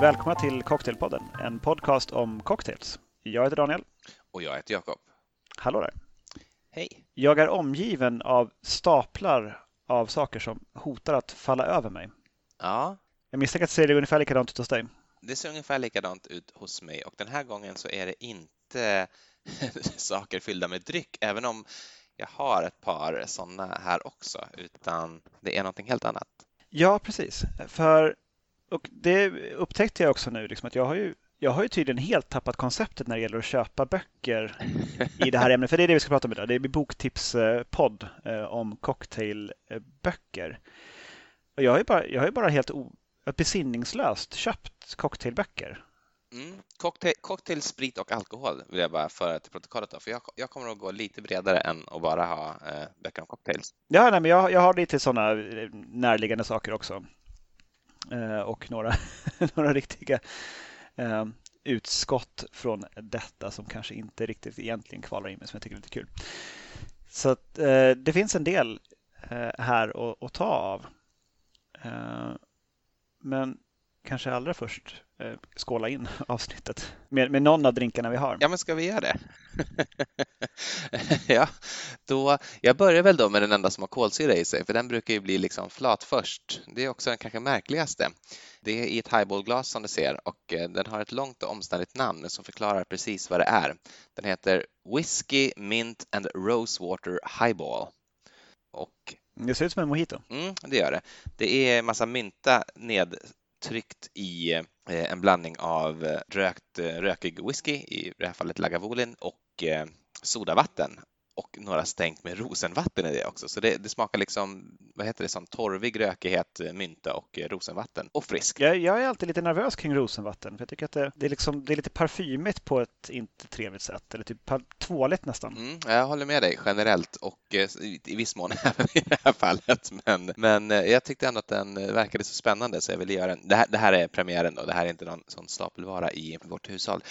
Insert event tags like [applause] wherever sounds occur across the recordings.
Välkomna till Cocktailpodden, en podcast om cocktails. Jag heter Daniel. Och jag heter Jakob. Hallå där. Hej. Jag är omgiven av staplar av saker som hotar att falla över mig. Ja, Jag misstänker att det ser ungefär likadant ut hos dig. det ser ungefär likadant ut hos mig och den här gången så är det inte [laughs] saker fyllda med dryck, även om jag har ett par sådana här också, utan det är någonting helt annat. Ja, precis. För, och det upptäckte jag också nu, liksom att jag har ju jag har ju tydligen helt tappat konceptet när det gäller att köpa böcker i det här ämnet. För det är det vi ska prata om idag. Det är boktipspodd eh, om cocktailböcker. Och jag har ju bara, jag har ju bara helt o, besinningslöst köpt cocktailböcker. Mm. Cocktail, cocktail, sprit och alkohol vill jag bara föra till protokollet då, för jag, jag kommer att gå lite bredare än att bara ha eh, böcker om cocktails. Ja, nej, men jag, jag har lite sådana närliggande saker också. Eh, och några, [laughs] några riktiga eh, utskott från detta som kanske inte riktigt egentligen kvalar in men som jag tycker är lite kul. Så att, eh, det finns en del eh, här att, att ta av. Eh, men kanske allra först eh, skåla in [laughs] avsnittet med, med någon av drinkarna vi har. Ja, men ska vi göra det? [laughs] ja, då, jag börjar väl då med den enda som har kolsyra i sig, för den brukar ju bli liksom flat först. Det är också den kanske märkligaste. Det är i ett highballglas som du ser och eh, den har ett långt och omständigt namn som förklarar precis vad det är. Den heter Whiskey Mint and Rosewater Highball. Och Det ser ut som en mojito. mm, det gör det. Det är massa mynta tryckt i eh, en blandning av eh, rökt, eh, rökig whisky, i det här fallet Lagavulin, och sodavatten och några stänk med rosenvatten i det också. Så det, det smakar liksom, vad heter det, som torvig rökighet, mynta och eh, rosenvatten och frisk. Jag, jag är alltid lite nervös kring rosenvatten. För jag tycker att det, det, är liksom, det är lite parfymigt på ett inte trevligt sätt. Eller typ tvåligt nästan. Mm, jag håller med dig generellt och eh, i viss mån [laughs] även i det här fallet. Men, men eh, jag tyckte ändå att den verkade så spännande så jag ville göra en. Det här, det här är premiären då, det här är inte någon sån stapelvara i vårt hushåll.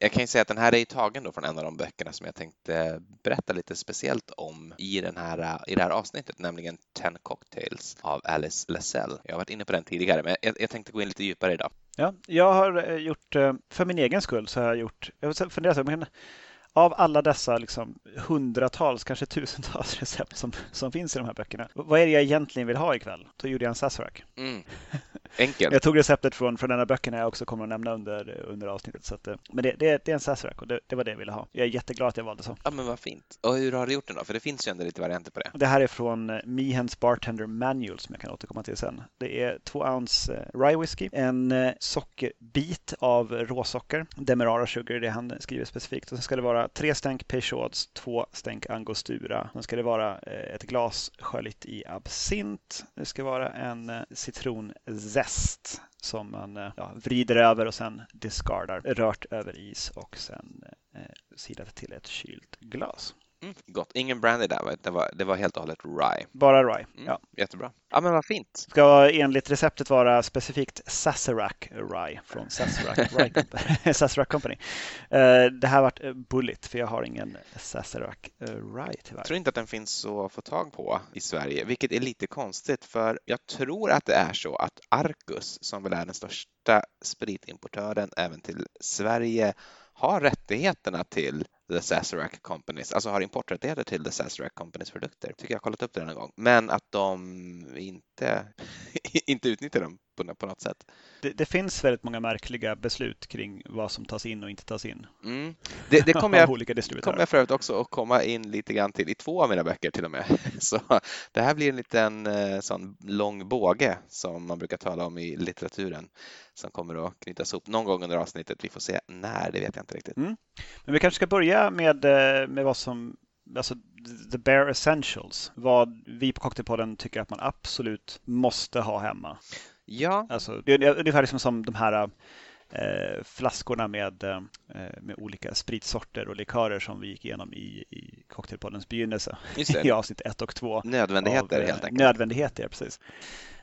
Jag kan ju säga att den här är tagen då från en av de böckerna som jag tänkte berätta lite speciellt om i, den här, eh, i det här avsnittet, nämligen Ten Cocktails av Alice Lasell. Jag har varit inne på den tidigare, men jag, jag tänkte gå in lite djupare idag. Ja, jag har eh, gjort, eh, för min egen skull, så har jag gjort, jag har funderat så men av alla dessa liksom hundratals, kanske tusentals [laughs] recept som, som finns i de här böckerna. Vad är det jag egentligen vill ha ikväll? Då gjorde jag en Sazerac. Mm. [laughs] Enkelt. Jag tog receptet från, från den här böckerna jag också kommer att nämna under, under avsnittet. Så att, eh, men det, det, det är en Sazerac och det, det var det jag ville ha. Jag är jätteglad att jag valde så. Ja, men vad fint. Och hur har du gjort den då? För det finns ju ändå lite varianter på det. Det här är från eh, Mehens Bartender Manual som jag kan återkomma till sen. Det är två ounce eh, rye whisky, en sockerbit av råsocker, Demerara sugar det han skriver specifikt. Och sen ska det vara tre stänk Peychauds, två stänk Angostura. Sen ska det vara ett glas sköljt i absint. Det ska vara en eh, zest som man eh, ja, vrider över och sen discardar, rört över is och sen eh, eh silat till ett kylt glas. Mm, gott. Ingen brandy där, det var, det var helt och hållet rye. Bara rye. Mm, Ja. Jättebra. Ja, men vad fint. ska enligt receptet vara specifikt Sazerac Rye från Sazerac, [laughs] Rye Company. [laughs] Sazerac Company. Eh, Det här vart eh, bulligt för jag har ingen Sazerac eh, Rye tyvärr. Jag tror inte att den finns att få tag på i Sverige, vilket är lite konstigt för jag tror att det är så att Arcus, som väl är den största spritimportören även till Sverige, har rättigheterna till The Sazerac Companies, alltså har importrättigheter till The Sazerac Companies produkter. Tycker jag har kollat upp det en gång. Men att de inte, [laughs] inte utnyttjar dem på, på något sätt. Det, det finns väldigt många märkliga beslut kring vad som tas in och inte tas in Mm. Det, det kommer [laughs] jag kommer jag för övrigt också att komma in lite grann till i två av mina böcker till och med. [laughs] Så det här blir en liten eh, sån lång båge som man brukar tala om i litteraturen som kommer att knytas ihop någon gång under avsnittet. Vi får se när, det vet jag inte riktigt. Men vi kanske ska börja med, eh, med vad som Alltså the bare essentials. Vad vi på Cocktailpodden tycker att man absolut måste ha hemma. Ja, Alltså, det är ungefär liksom som de här eh, flaskorna med, eh, med olika spritsorter och likörer som vi gick igenom i, i Cocktailpoddens begynnelse [laughs] i avsnitt ett och två. Nödvändigheter av, eh, helt enkelt. Nödvändigheter, precis.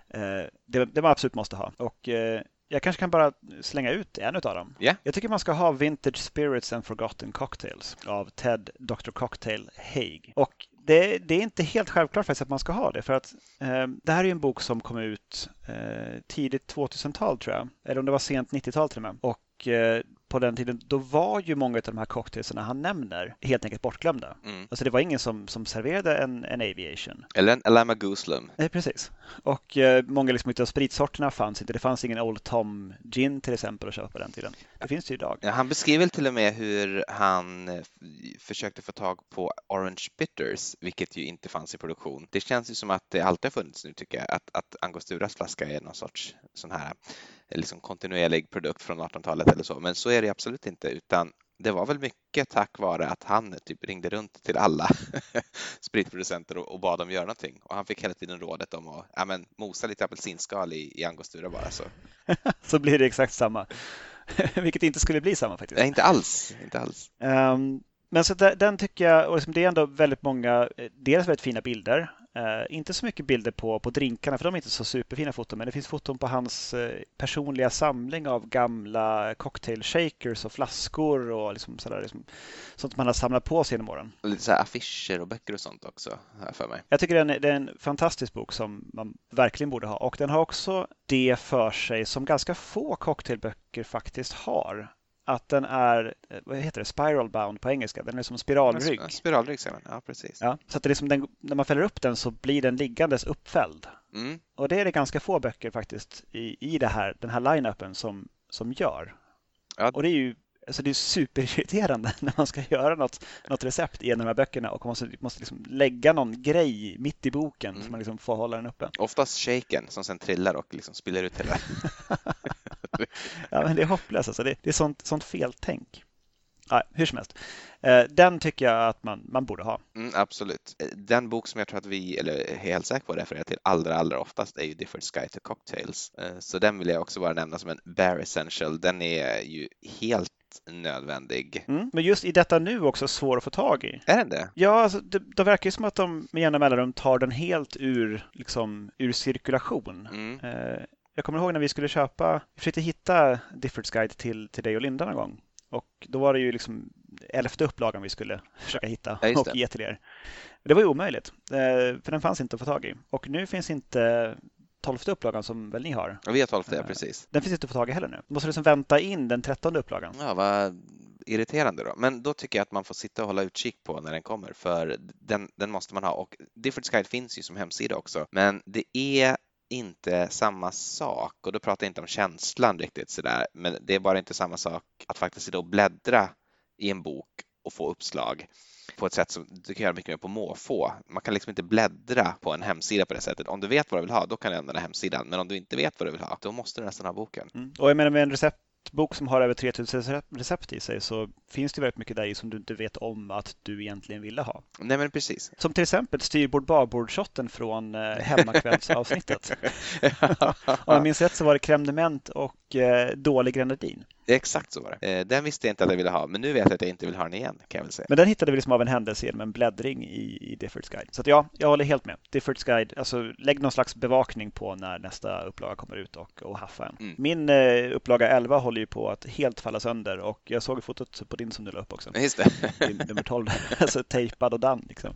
Eh, det, det man absolut måste ha. Och eh, Jag kanske kan bara slänga ut en av dem. Ja. Jag tycker man ska ha Vintage Spirits and Forgotten Cocktails av Ted Dr. Cocktail Haig. Och det, det, är inte helt självklart faktiskt att man ska ha det för att eh, det här är en bok som kom ut eh, tidigt 2000-tal tror jag, eller om det var sent 90-tal till och med. Och eh, på den tiden, då var ju många av de här cocktailsarna han nämner helt enkelt bortglömda. Mm. Alltså det var ingen som, som serverade en, en aviation. Eller en Alama Gooslum. Nej, precis. Och eh, många liksom av spritsorterna fanns inte. Det fanns ingen Old Tom Gin till exempel att köpa på den tiden. Det finns ju idag. Han beskriver till och med hur han eh, försökte få tag på Orange Bitters, vilket ju inte fanns i produktion. Det känns ju som att det alltid har funnits nu tycker jag, att, att Angosturas flaska är någon sorts sån här liksom kontinuerlig produkt från 1800-talet eller så, men så är det absolut inte, utan det var väl mycket tack vare att han typ ringde runt till alla [laughs] spritproducenter och, och bad dem göra någonting. Och han fick hela tiden rådet om att ja, men, mosa lite apelsinskal i, i angostura bara. Så. [laughs] så blir det exakt samma. [laughs] Vilket inte skulle bli samma faktiskt. Nej, inte alls. Inte alls. Um, men så den tycker jag, och liksom det är ändå väldigt många, eh, dels väldigt fina bilder. Uh, inte så mycket bilder på, på drinkarna, för de är inte så superfina foton, men det finns foton på hans uh, personliga samling av gamla cocktail shakers och flaskor och liksom sådär, liksom, sånt man har samlat på sig genom åren. Lite så affischer och böcker och sånt också, här för mig. Jag tycker det är, en, det är en fantastisk bok som man verkligen borde ha och den har också det för sig som ganska få cocktailböcker faktiskt har att den är, vad heter det, spiral bound på engelska. Den är som spiralrygg. Spiralrygg säger man, ja precis. Ja, så att det är som den, när man fäller upp den så blir den liggandes uppfälld. Mm. Och det är det ganska få böcker faktiskt i, i det här, den här line-upen som, som gör. Ja. Och det är ju alltså det är superirriterande [laughs] när man ska göra något, något recept i en av de här böckerna och man måste, måste liksom lägga någon grej mitt i boken mm. så man liksom får hålla den uppe. Oftast shaken som sen trillar och liksom spiller ut hela. [laughs] [laughs] ja, men det är hopplöst alltså. Det, det är sånt, sånt feltänk. Ja, hur som helst. Eh, den tycker jag att man, man borde ha. Mm, absolut. Den bok som jag tror att vi, eller är helt säker på att referera till allra, allra oftast är ju Different Sky to Cocktails. Eh, så den vill jag också bara nämna som en bare essential. Den är ju helt nödvändig. Mm, men just i detta nu också svår att få tag i. Är den det? Ja, alltså, det, det verkar ju som att de med jämna mellanrum tar den helt ur, liksom, ur cirkulation. Mm. Eh, jag kommer ihåg när vi skulle köpa, vi försökte hitta Diffords guide till, till dig och Linda någon gång. Och då var det ju liksom elfte upplagan vi skulle [laughs] försöka hitta ja, och ge till er. Det var ju omöjligt, för den fanns inte att få tag i. Och nu finns inte tolfte upplagan som väl ni har. Ja, vi har tolfte, ja, precis. Den finns inte att få tag i heller nu. Måste liksom vänta in den trettonde upplagan. Ja, vad irriterande då. Men då tycker jag att man får sitta och hålla utkik på när den kommer, för den, den måste man ha. Och Different Guide finns ju som hemsida också, men det är inte samma sak och då pratar jag inte om känslan riktigt sådär, men det är bara inte samma sak att faktiskt sitta och bläddra i en bok och få uppslag på ett sätt som du kan göra mycket mer på måfå. Man kan liksom inte bläddra på en hemsida på det sättet. Om du vet vad du vill ha, då kan du använda hemsidan. Men om du inte vet vad du vill ha, då måste du nästan ha boken. Mm. Och jag menar med en recept receptbok som har över 3000 recept i sig så finns det väldigt mycket där i som du inte vet om att du egentligen ville ha. Nej, men precis. Som till exempel styrbord babord-shotten från eh, hemmakvällsavsnittet. [laughs] Om jag minns rätt så var det crème de menthe och eh, dålig grenadin. Exakt så var det. Eh, den visste jag inte att jag ville ha, men nu vet jag att jag inte vill ha den igen kan jag väl säga. Men den hittade vi liksom av en händelse genom en bläddring i, i Diffords guide. Så att ja, jag håller helt med. Diffords guide, alltså lägg någon slags bevakning på när nästa upplaga kommer ut och, och haffa en. Mm. Min eh, upplaga 11 håller ju på att helt falla sönder och jag såg fotot på din som du la upp också. Just det. Din, nummer 12, [laughs] alltså tejpad och dan liksom.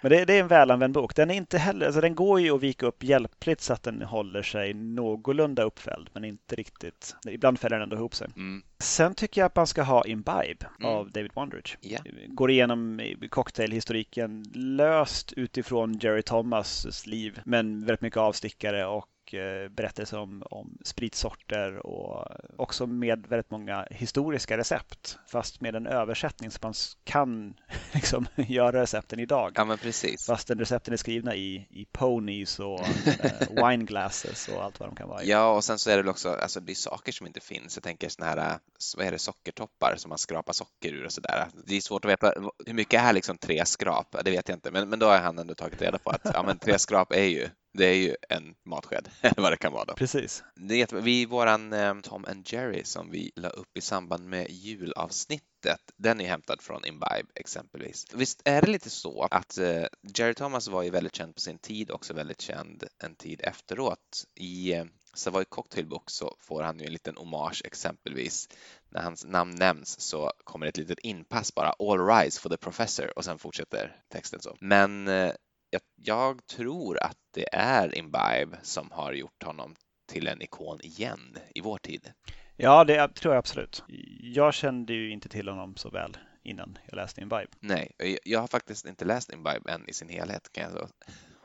Men det, det, är en välanvänd bok. Den är inte heller, alltså den går ju att vika upp hjälpligt så att den håller sig någorlunda uppfälld, men inte riktigt. Ibland fäller den ändå ihop sig. Mm. Sen tycker jag att man ska ha Imbibe Mm. av David Wondrich. Ja. Går igenom cocktailhistoriken löst utifrån Jerry Thomas liv, men väldigt mycket avstickare och eh, berättelser om, om spritsorter och också med väldigt många historiska recept fast med en översättning så man kan [laughs] liksom göra recepten idag. Ja, men precis. Fastän recepten är skrivna i, i ponies och eh, [laughs] wine glasses och allt vad de kan vara. i. Ja, och sen så är det väl också, alltså det är saker som inte finns. Jag tänker såna här, vad är det, sockertoppar som man skrapar socker ur och sådär. Det är svårt att veta hur mycket är liksom tre skrap, det vet jag inte, men, men då har han ändå tagit reda på att ja, men tre skrap är ju det är ju en matsked, [laughs] eller vad det kan vara. Då. Precis. Det är, vi, våran eh, Tom and Jerry som vi la upp i samband med julavsnittet, den är hämtad från Imbibe exempelvis. Visst är det lite så att eh, Jerry Thomas var ju väldigt känd på sin tid, också väldigt känd en tid efteråt. I, eh, Savoy Cocktail Book så får han ju en liten hommage exempelvis. När hans namn nämns så kommer ett litet inpass bara All rise for the professor och sen fortsätter texten så. Men eh, jag, jag tror att det är Imbibe som har gjort honom till en ikon igen i vår tid. Ja, det tror jag absolut. Jag kände ju inte till honom så väl innan jag läste Imbibe. Nej, jag har faktiskt inte läst Imbibe än i sin helhet kan jag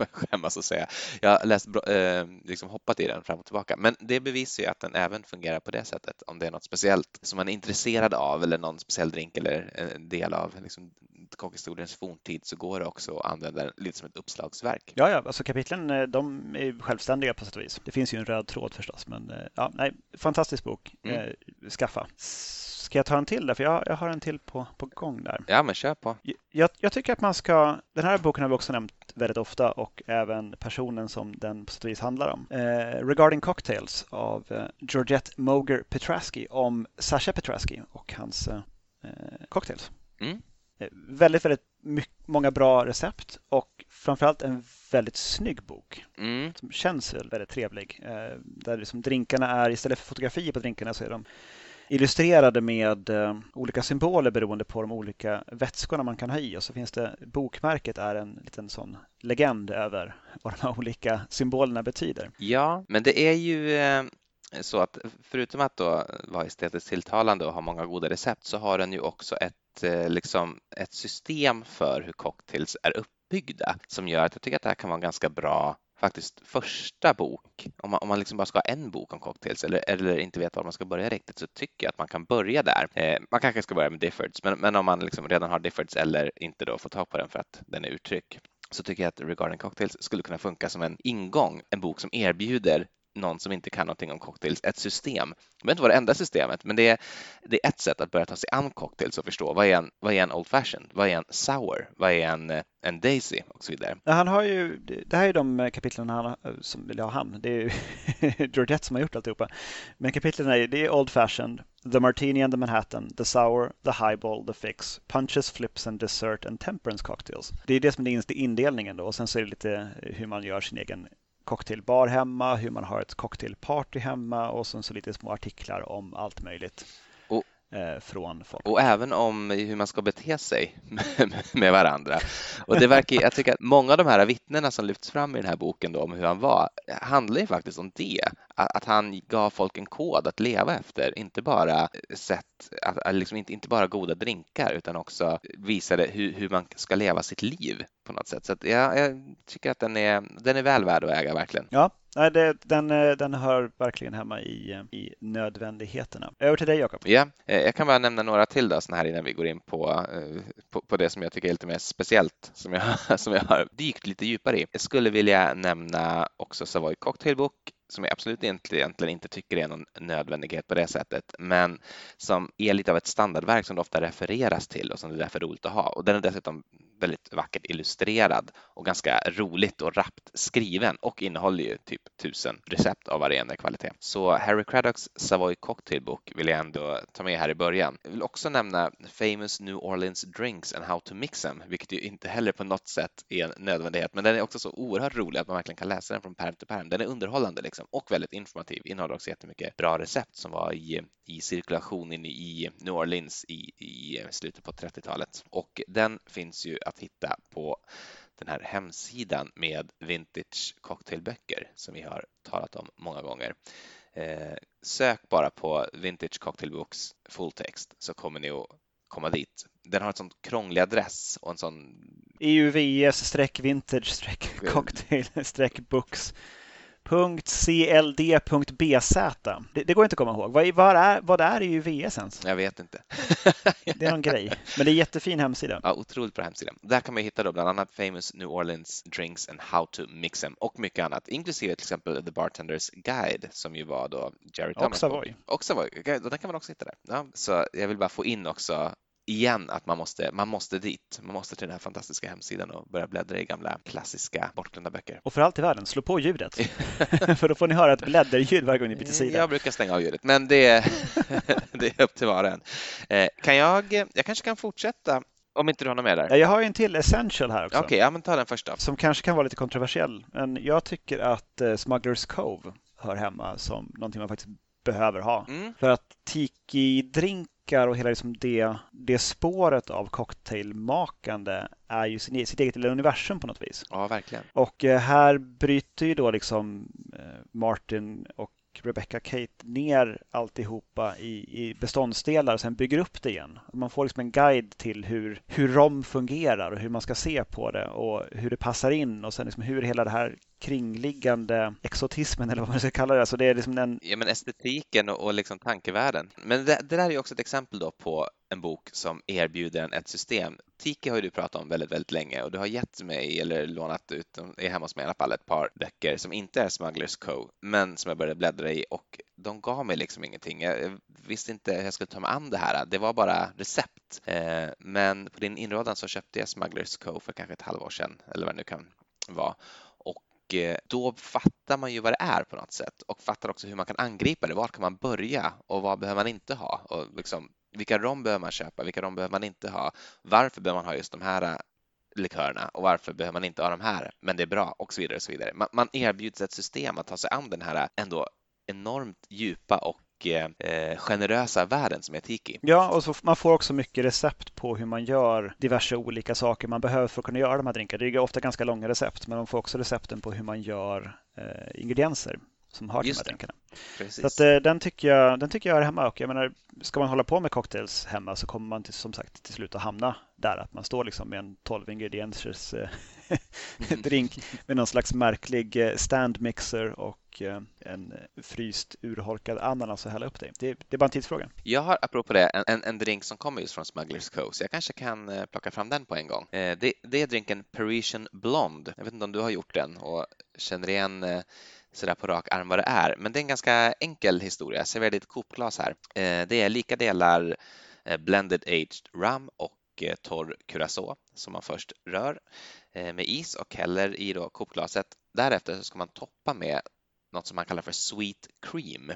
[laughs] skämmas att säga. Jag har läst, eh, liksom hoppat i den fram och tillbaka, men det bevisar ju att den även fungerar på det sättet. Om det är något speciellt som man är intresserad av eller någon speciell drink eller en del av liksom, kockhistoriens forntid så går det också att använda den lite som ett uppslagsverk. Ja, ja, alltså kapitlen eh, de är självständiga på sätt och vis. Det finns ju en röd tråd förstås, men eh, ja, nej, fantastisk bok. Mm. Skaffa. Ska jag ta en till där? För jag, jag har en till på, på gång där. Ja, men kör på. Jag, jag, tycker att man ska... Den här boken har vi också nämnt väldigt ofta och även personen som den på sätt och vis handlar om. Eh, Regarding Cocktails av eh, Georgette Moger Petrasky om Sasha Petrasky och hans eh, cocktails. Mm. Eh, väldigt, väldigt mycket, många bra recept och framförallt en väldigt snygg bok mm. som känns väldigt trevlig. Eh, där liksom drinkarna är, istället för fotografier på drinkarna så är de illustrerade med eh, olika symboler beroende på de olika vätskorna man kan ha i och så finns det bokmärket är en liten sån legend över vad de här [laughs] olika symbolerna betyder. Ja, men det är ju eh, så att förutom att då vara estetiskt tilltalande och ha många goda recept så har den ju också ett, eh, liksom, ett system för hur cocktails är uppbyggda som gör att jag tycker att det här kan vara en ganska bra faktiskt första bok, om man, om man liksom bara ska ha en bok om cocktails eller, eller inte vet var man ska börja riktigt så tycker jag att man kan börja där. Eh, man kanske ska börja med Diffords, men, men om man liksom redan har Diffords eller inte då får tag på den för att den är uttryck så tycker jag att Regarding Cocktails skulle kunna funka som en ingång, en bok som erbjuder någon som inte kan någonting om cocktails ett system. Det behöver inte vara det enda systemet, men det är, det är ett sätt att börja ta sig an cocktails och förstå vad är en, vad är en Old Fashioned, vad är en Sour, vad är en, en Daisy och så vidare. Han har ju, det här är de eh, kapitlen han, eh, som, eller ja, han, det är ju [laughs] Georgette som har gjort alltihopa. Men kapitlen är, det är Old Fashioned, The Martini and the Manhattan, The Sour, The Highball, The Fix, Punches, Flips and Dessert and Temperance Cocktails. Det är det som är indelningen då och sen så är det lite hur man gör sin egen cocktailbar hemma, hur man har ett cocktailparty hemma och sen så lite små artiklar om allt möjligt. Eh, från folk. Och även om hur man ska bete sig [laughs] med varandra. Och det verkar, jag tycker att många av de här vittnena som lyfts fram i den här boken då, om hur han var handlar ju faktiskt om det. Att, han gav folk en kod att leva efter, inte bara sätt, att, liksom inte, inte bara goda drinkar utan också visade hur, hur man ska leva sitt liv på något sätt. Så jag, jag tycker att den är, den är väl värd att äga verkligen. Ja, Nej, det, den, eh, den hör verkligen hemma i, eh, i nödvändigheterna. Över till dig Jakob. Ja, eh, jag kan bara nämna några till då, här innan vi går in på, på, på, det som jag tycker är lite mer speciellt som jag, [laughs] som jag har dykt lite djupare i. Jag skulle vilja nämna också Savoy Cocktailbook som jag absolut egentligen inte tycker är någon nödvändighet på det sättet, men som är lite av ett standardverk som det ofta refereras till och som det är därför är roligt att ha. Och den är dessutom väldigt vackert illustrerad och ganska roligt och rappt skriven och innehåller ju typ tusen recept av varierande kvalitet. Så Harry Craddocks Savoy Cocktail Book vill jag ändå ta med här i början. Jag vill också nämna Famous New Orleans Drinks and How to Mix them, vilket ju inte heller på något sätt är en nödvändighet, men den är också så oerhört rolig att man verkligen kan läsa den från pärm till pärm. Den är underhållande liksom och väldigt informativ, innehåller också jättemycket bra recept som var i, i cirkulation i New Orleans i, i slutet på 30-talet och den finns ju att hitta på den här hemsidan med vintage cocktailböcker som vi har talat om många gånger. Eh, sök bara på Vintage Cocktail Books fulltext så kommer ni att komma dit. Den har en sån krånglig adress och en sån EUVS-vintage-cocktail-books [laughs] .cld.bz. Det, det, går inte att komma ihåg. Vad, vad, är, vad är det i VS ens? Jag vet inte. [laughs] det är någon grej. Men det är jättefin hemsida. Ja, otroligt bra hemsida. Där kan man hitta då bland annat Famous New Orleans Drinks and How to Mix them och mycket annat, inklusive till exempel The Bartenders Guide som ju var då Jerry Thomas. Och Savoy. Och Savoy. Den kan man också hitta där. Ja, så jag vill bara få in också igen att man måste, man måste dit. Man måste till den här fantastiska hemsidan och börja bläddra i gamla klassiska bortglömda böcker. Och för allt i världen, slå på ljudet. [laughs] [laughs] för då får ni höra ett blädderljud varje gång ni byter sida. Jag brukar stänga av ljudet, men det, [laughs] det är upp till var och en. Eh, kan jag, jag kanske kan fortsätta om inte du har något mer där? Jag har en till Essential här också. Okej, okay, ja, men ta den första. Som kanske kan vara lite kontroversiell. Men jag tycker att uh, Smugglers Cove hör hemma som någonting man faktiskt behöver ha. Mm. För att tiki-drinkar och hela liksom det, det spåret av cocktailmakande är ju sin, sitt eget lilla universum på något vis. Ja, verkligen. Och eh, här bryter ju då liksom eh, Martin och Rebecca Kate ner alltihopa i, i beståndsdelar och sen bygger upp det igen. Man får liksom en guide till hur, hur rom fungerar och hur man ska se på det och hur det passar in och sen liksom hur hela det här kringliggande exotismen eller vad man ska kalla det. Alltså det är liksom den... Ja, men estetiken och, och liksom tankevärlden. Men det, det där är ju också ett exempel då på en bok som erbjuder en ett system. Tiki har ju du pratat om väldigt, väldigt länge och du har gett mig, eller lånat ut, är hemma hos mig i alla fall, ett par böcker som inte är Smugglers Co, men som jag började bläddra i och de gav mig liksom ingenting. Jag visste inte hur jag skulle ta mig an det här. Det var bara recept. Eh, men på din inrådan så köpte jag Smugglers Co för kanske ett halvår sedan, eller vad det nu kan vara. Och eh, då fattar man ju vad det är på något sätt och fattar också hur man kan angripa det. Var kan man börja och vad behöver man inte ha? Och liksom, vilka rom behöver man köpa? Vilka rom behöver man inte ha? Varför behöver man ha just de här eh, likörerna och varför behöver man inte ha de här? Men det är bra och så vidare och så vidare. Man, man erbjuds ett system att ta sig an den här eh, ändå enormt djupa och Eh, eh, generösa världen som är Tiki. Ja, och så man får också mycket recept på hur man gör diverse olika saker man behöver för att kunna göra de här drinkarna. Det är ofta ganska långa recept, men man får också recepten på hur man gör eh, ingredienser som har Just de här drinkarna. Så att, eh, den, tycker jag, den tycker jag är hemma och jag menar, ska man hålla på med cocktails hemma så kommer man till, som sagt till slut att hamna där att man står liksom med en 12 ingrediensers eh, [laughs] drink med någon slags märklig eh, standmixer och en fryst urholkad ananas att hälla upp det det, det är bara en tidsfråga. Jag har apropå det en, en, en drink som kommer just från Smugglers Cove så jag kanske kan plocka fram den på en gång. Det, det är drinken Parisian Blonde. Jag vet inte om du har gjort den och känner igen sådär på rak arm vad det är. Men det är en ganska enkel historia. Jag serverar ett kopglas här. Eh, det är lika delar eh, blended aged rum och eh, torr curacao som man först rör med is och häller i då Coop-glaset. Därefter så ska man toppa med något som man kallar för sweet cream.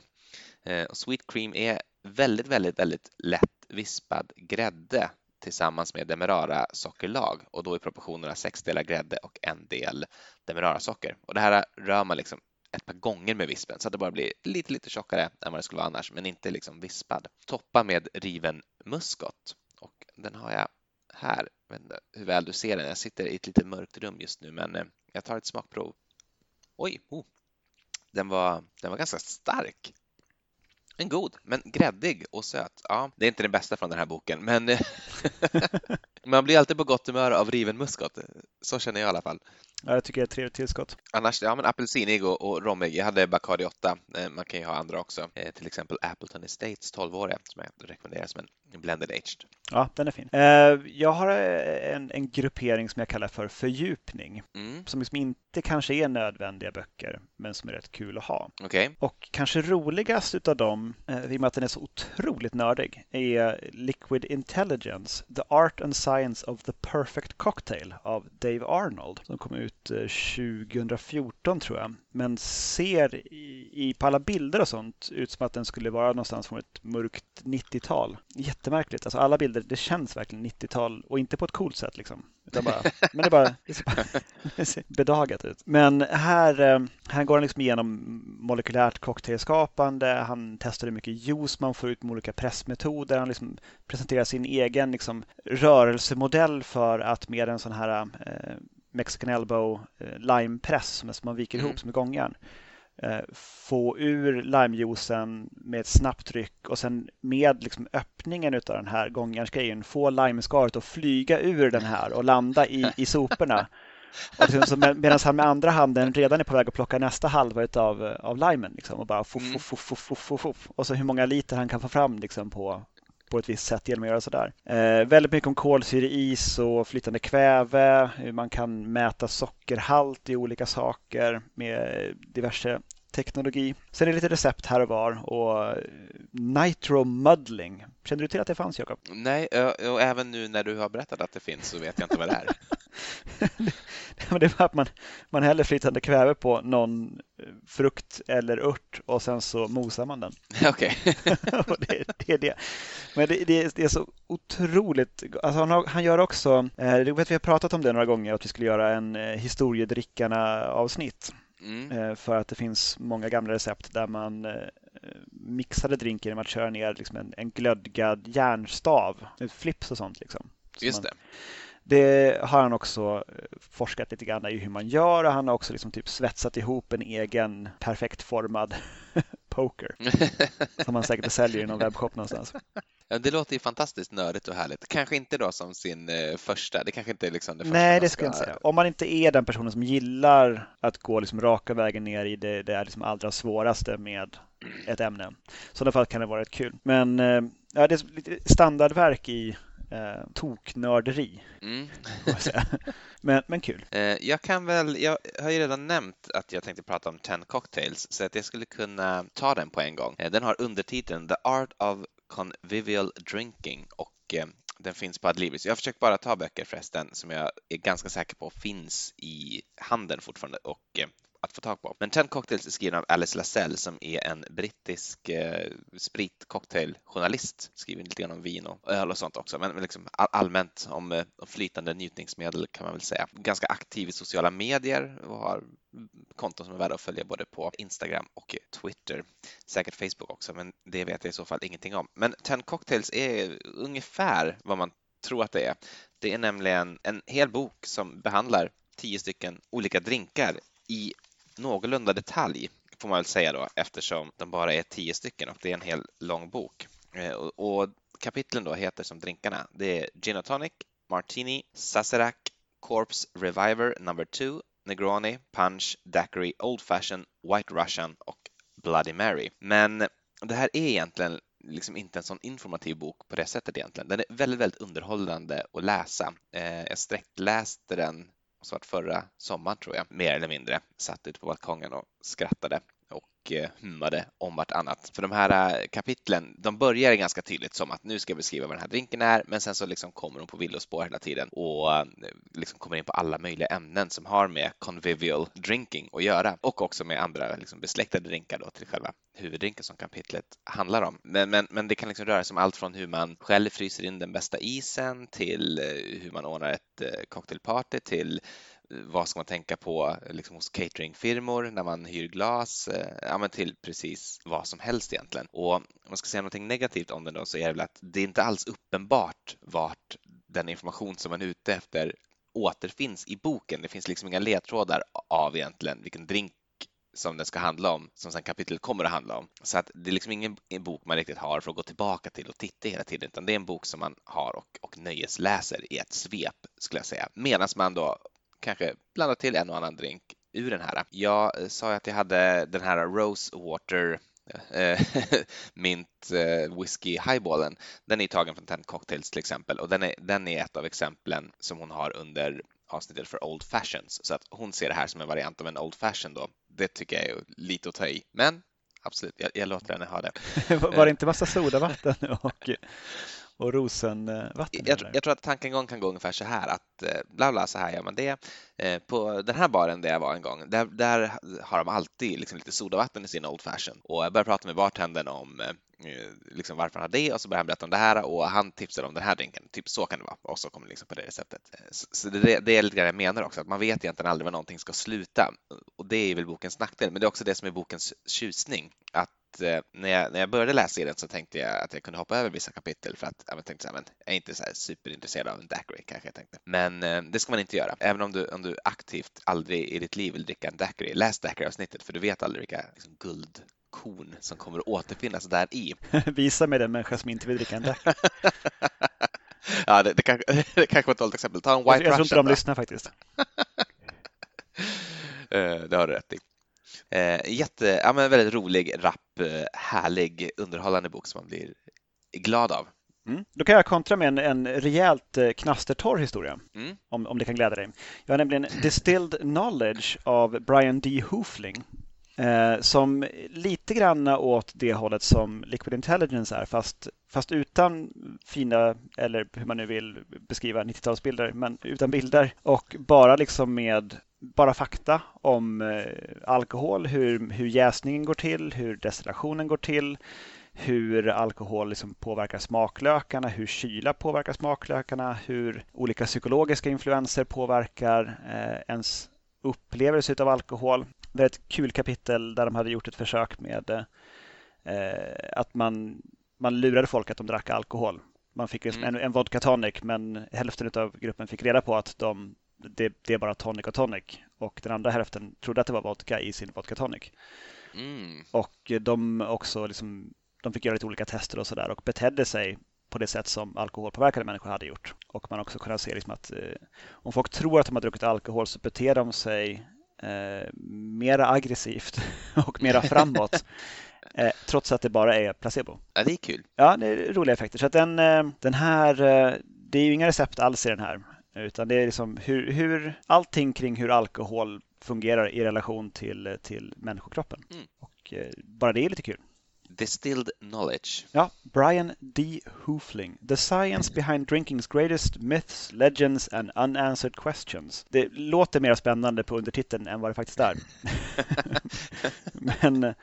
Sweet cream är väldigt, väldigt, väldigt lätt vispad grädde tillsammans med demerara sockerlag och då i proportionerna sex delar grädde och en del demerara socker. Och det här rör man liksom ett par gånger med vispen så att det bara blir lite, lite tjockare än vad det skulle vara annars, men inte liksom vispad. Toppa med riven muskot och den har jag här. Jag vet inte hur väl du ser den. Jag sitter i ett lite mörkt rum just nu, men eh, jag tar ett smakprov. Oj, oh. den, var, den var ganska stark. En god, men gräddig och söt. Ja, det är inte den bästa från den här boken, men eh, [laughs] man blir alltid på gott humör av riven muskot. Så känner jag i alla fall. Ja, jag tycker det är ett trevligt tillskott. Annars, ja men apelsinig och, och romig. Jag hade Bacardi 8. Eh, man kan ju ha andra också. Eh, till exempel Appleton Estates 12-åriga som jag rekommenderar som en blended aged. Ja, den är fin. Eh, jag har en, en gruppering som jag kallar för fördjupning. Mm. Som liksom inte kanske är nödvändiga böcker, men som är rätt kul att ha. Okay. Och kanske roligast utav dem, i och med att den är så otroligt nördig, är Liquid Intelligence, The Art and Science of the Perfect Cocktail av Dave Arnold. Som kom ut 2014 tror jag. Men ser i, i, på alla bilder och sånt ut som att den skulle vara någonstans från ett mörkt 90-tal. Jättemärkligt. Alltså alla bilder, det känns verkligen 90-tal och inte på ett coolt sätt liksom. Utan bara, [laughs] men det, bara, det ser bara [laughs] bedagat ut. Men här, eh, här går han liksom igenom molekylärt cocktailskapande. Han testar hur mycket juice man får ut med olika pressmetoder. Han liksom presenterar sin egen liksom, rörelsemodell för att med en sån här eh, Mexican Elbow eh, limepress som man viker mm. ihop som gångjärn. Eh, få ur limejuicen med ett snabbt tryck och sen med liksom öppningen av den här gångjärnsgrejen få limeskaret att flyga ur den här och landa i, i [laughs] soporna. Liksom, Medan han med andra handen redan är på väg att plocka nästa halva av, av limen liksom, och bara fuff, mm. fuff, fuff, fuff, fuff, fuff. Och så hur många liter han kan få fram liksom, på, på ett visst sätt genom att göra sådär. Eh, väldigt mycket om kolsyreis och flytande kväve, hur man kan mäta sockerhalt i olika saker med diverse teknologi. Sen är det lite recept här och var och nitro muddling. Kände du till att det fanns, Jakob? Nej, och även nu när du har berättat att det finns så vet jag inte vad det är. [laughs] det är att man, man häller flytande kväve på någon frukt eller ört och sen så mosar man den. [laughs] Okej. [laughs] det, det, är det. Men det, det, är, det är så otroligt. Alltså han, han gör också, eh, vet, vi har pratat om det några gånger, att vi skulle göra en eh, historiedrickarna-avsnitt. Mm. Eh, för att det finns många gamla recept där man eh, mixade drinken genom att köra ner liksom en, en glödgad järnstav, flips och sånt. Liksom. Så Just det. Det har han också forskat lite grann i hur man gör och han har också liksom typ svetsat ihop en egen perfektformad poker [laughs] som han säkert säljer i någon webbshop någonstans. Ja, det låter ju fantastiskt nördigt och härligt. Kanske inte då som sin eh, första, det kanske inte är liksom det första Nej, det ska jag inte säga. Om man inte är den personen som gillar att gå liksom raka vägen ner i det, det är liksom allra svåraste med ett ämne. Så i alla fall kan det vara rätt kul. Men eh, ja, det är lite standardverk i eh, toknörderi. Mm. men, men kul. Eh, jag kan väl, jag har ju redan nämnt att jag tänkte prata om 10 cocktails så att jag skulle kunna ta den på en gång. Eh, den har undertiteln The Art of Convivial Drinking och eh, den finns på Adlibris. Jag har försökt bara ta böcker förresten som jag är ganska säker på finns i handeln fortfarande och att få tag på. Men Ten Cocktails är skriven av Alice Lascelles som är en brittisk eh, spritcocktailjournalist. Skriver lite grann om vin och öl och sånt också, men, men liksom all, allmänt om, eh, om flytande njutningsmedel kan man väl säga. Ganska aktiv i sociala medier och har konton som är värda att följa både på Instagram och Twitter. Säkert Facebook också, men det vet jag i så fall ingenting om. Men Ten Cocktails är ungefär vad man tror att det är. Det är nämligen en hel bok som behandlar tio stycken olika drinkar i någorlunda detalj får man väl säga då eftersom de bara är tio stycken och det är en hel lång bok. Eh, och kapitlen då heter som drinkarna. Det är Gin och Tonic, Martini, Sazerac, Corpse Reviver number 2, Negroni, Punch, Daiquiri, Old Fashion, White Russian och Bloody Mary. Men det här är egentligen liksom inte en sån informativ bok på det sättet egentligen. Den är väldigt, väldigt underhållande att läsa. Eh, jag sträckläste den som var förra sommaren tror jag, mer eller mindre, satt ute på balkongen och skrattade och eh, hummade om vartannat. För de här eh, kapitlen, de börjar ganska tydligt som att nu ska jag beskriva vad den här drinken är, men sen så liksom kommer de på villospår hela tiden och eh, liksom kommer in på alla möjliga ämnen som har med convivial drinking att göra och också med andra liksom besläktade drinkar då till själva huvuddrinken som kapitlet handlar om. Men, men, men det kan liksom röra sig om allt från hur man själv fryser in den bästa isen till hur man ordnar ett cocktailparty till vad ska man tänka på liksom hos cateringfirmor när man hyr glas, eh, ja, men till precis vad som helst egentligen. Och om man ska säga någonting negativt om den då så är det väl att det är inte alls uppenbart vart den information som man är ute efter återfinns i boken. Det finns liksom inga ledtrådar av egentligen vilken drink som den ska handla om, som sen kapitlet kommer att handla om. Så att det är liksom ingen bok man riktigt har för att gå tillbaka till och titta hela tiden, utan det är en bok som man har och, och nöjesläser i ett svep, skulle jag säga. Medan man då kanske blanda till en och annan drink ur den här. Jag eh, sa att jag hade den här Rose Water eh, [laughs] mint eh, whisky highballen. Den är tagen från Ten Cocktails till exempel och den är, den är ett av exemplen som hon har under avsnittet för Old Fashions så att hon ser det här som en variant av en Old Fashion då. Det tycker jag är lite att ta i, men absolut, jag, jag låter henne ha det. [laughs] Var det inte massa sodavatten och och rosenvatten? Jag, jag, tror att tankegången kan gå ungefär så här att eh, bla bla så här gör man det. Eh, på den här baren där jag var en gång, där, där har de alltid liksom lite sodavatten i sin Old Fashion och jag började prata med bartendern om eh, liksom varför han har det och så började han berätta om det här och han tipsade om den här drinken. Typ så kan det vara och så kommer det liksom på det receptet. Eh, så det, det är lite grann jag menar också, att man vet egentligen aldrig var någonting ska sluta och det är väl bokens nackdel, men det är också det som är bokens tjusning, att när jag, när jag började läsa i den så tänkte jag att jag kunde hoppa över vissa kapitel för att jag tänkte så här, men jag är inte så superintresserad av en daiquiri kanske jag tänkte. Men eh, det ska man inte göra. Även om du, om du aktivt aldrig i ditt liv vill dricka en daiquiri, läs daiquiri-avsnittet för du vet aldrig vilka liksom, guldkorn som kommer att återfinnas där i. [laughs] Visa mig den människa som inte vill dricka en daiquiri. [laughs] ja, det, det, kan, [laughs] det kanske var ett dåligt exempel. Ta en White jag. Jag tror inte de lyssnar faktiskt. Eh, det har du rätt i. Eh, jätte, ja, men väldigt rolig, rapp, härlig, underhållande bok som man blir glad av. Mm. Då kan jag kontra med en, en rejält eh, knastertorr historia, mm. om, om det kan glädja dig. Jag har nämligen Distilled Knowledge av Brian D. Hoofling. Eh, som lite grann åt det hållet som Liquid Intelligence är, fast, fast utan fina, eller hur man nu vill beskriva 90-talsbilder, men utan bilder och bara liksom med bara fakta om eh, alkohol, hur, hur jäsningen går till, hur destillationen går till, hur alkohol liksom påverkar smaklökarna, hur kyla påverkar smaklökarna, hur olika psykologiska influenser påverkar eh, ens upplevelse av alkohol. väldigt kul kapitel där de hade gjort ett försök med eh, att man, man lurade folk att de drack alkohol. Man fick liksom mm. en, en vodka tonic men hälften av gruppen fick reda på att de, det, det, är bara tonic och tonic och den andra hälften trodde att det var vodka i sin vodka tonic. Mm. Och de också liksom, de fick göra lite olika tester och sådär och betedde sig på det sätt som alkoholpåverkade människor hade gjort. Och man också kunnat se liksom att eh, om folk tror att de har druckit alkohol så beter de sig eh, mera aggressivt [laughs] och mera framåt [laughs] eh, trots att det bara är placebo. Ja, det är kul. Ja, det är roliga effekter. Så att den, eh, den här, eh, det är ju inga recept alls i den här, utan det är liksom hur, hur allting kring hur alkohol fungerar i relation till, till människokroppen. Mm. Och eh, bara det är lite kul. Distilled Knowledge. Ja, Brian D. Hoofling. The Science Behind Drinking's Greatest Myths, Legends and Unanswered Questions. Det låter mer spännande på undertiteln än vad det faktiskt är. [laughs] Men alltså,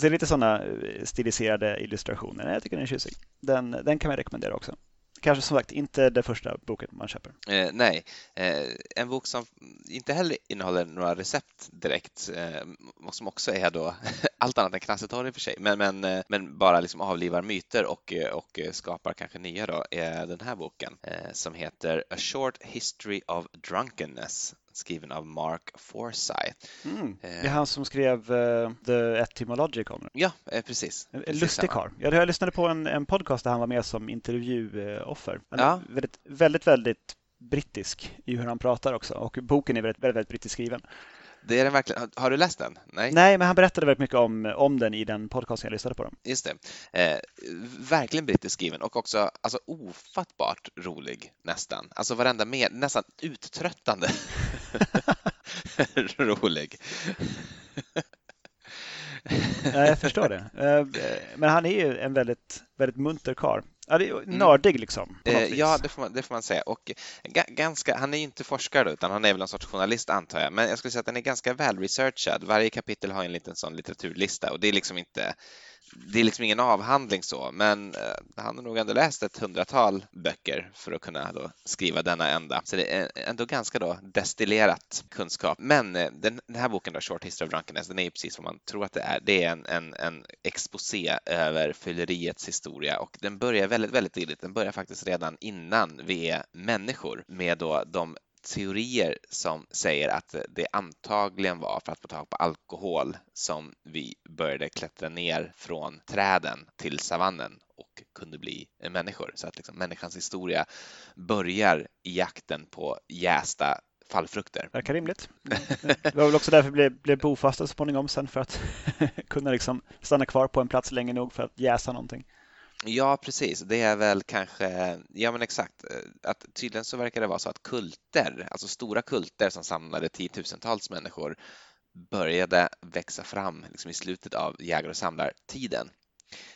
det är lite sådana eh, stiliserade illustrationer. Jag tycker den är tjusig. Den, den kan jag rekommendera också kanske som sagt inte den första boken man köper. Eh, nej, eh, en bok som inte heller innehåller några recept direkt eh, och som också är då [laughs] allt annat än knassetorr i och för sig, men, men, eh, men bara liksom avlivar myter och, eh, och skapar kanske nya då, är den här boken eh, som heter A Short History of Drunkenness skriven av Mark Forsyth. Mm. Det är han som skrev uh, The Etymologicon. Ja, eh, precis. En lustig karl. Jag, jag lyssnade på en, en podcast där han var med som intervjuoffer. Ja. Väldigt, väldigt, väldigt brittisk i hur han pratar också och boken är väldigt, väldigt, väldigt brittiskt skriven. Det är den verkligen. Har du läst den? Nej, Nej men han berättade väldigt mycket om, om den i den podcasten jag lyssnade på. Dem. Just det. Eh, verkligen brittiskt skriven och också alltså, ofattbart rolig nästan. Alltså varenda med, nästan uttröttande [laughs] rolig. ja, jag förstår det. Eh, men han är ju en väldigt, väldigt munter karl. Ja, det är mm. nördig liksom. Eh, ja, det får, man, det får man säga. Och ganska, han är ju inte forskare utan han är väl en sorts journalist antar jag. Men jag skulle säga att den är ganska väl researchad. Varje kapitel har en liten sån litteraturlista och det är liksom inte det är liksom ingen avhandling så, men eh, han har nog ändå läst ett hundratal böcker för att kunna då skriva denna enda. Så det är ändå ganska då destillerat kunskap. Men eh, den, den här boken då, Short History of Drunkenness, den är ju precis vad man tror att det är. Det är en, en, en exposé över fylleriets historia och den börjar väldigt, väldigt tidigt. Den börjar faktiskt redan innan vi är människor med då de teorier som säger att det antagligen var för att få tag på alkohol som vi började klättra ner från träden till savannen och kunde bli människor. Så att liksom människans historia börjar i jakten på jästa fallfrukter. Verkar rimligt. Det var väl också därför vi blev bofasta så småningom sen för att [laughs] kunna liksom stanna kvar på en plats länge nog för att jäsa någonting. Ja, precis. Det är väl kanske, ja men exakt, eh, att tydligen så verkar det vara så att kulter, alltså stora kulter som samlade tiotusentals människor började växa fram liksom i slutet av jägar och samlartiden.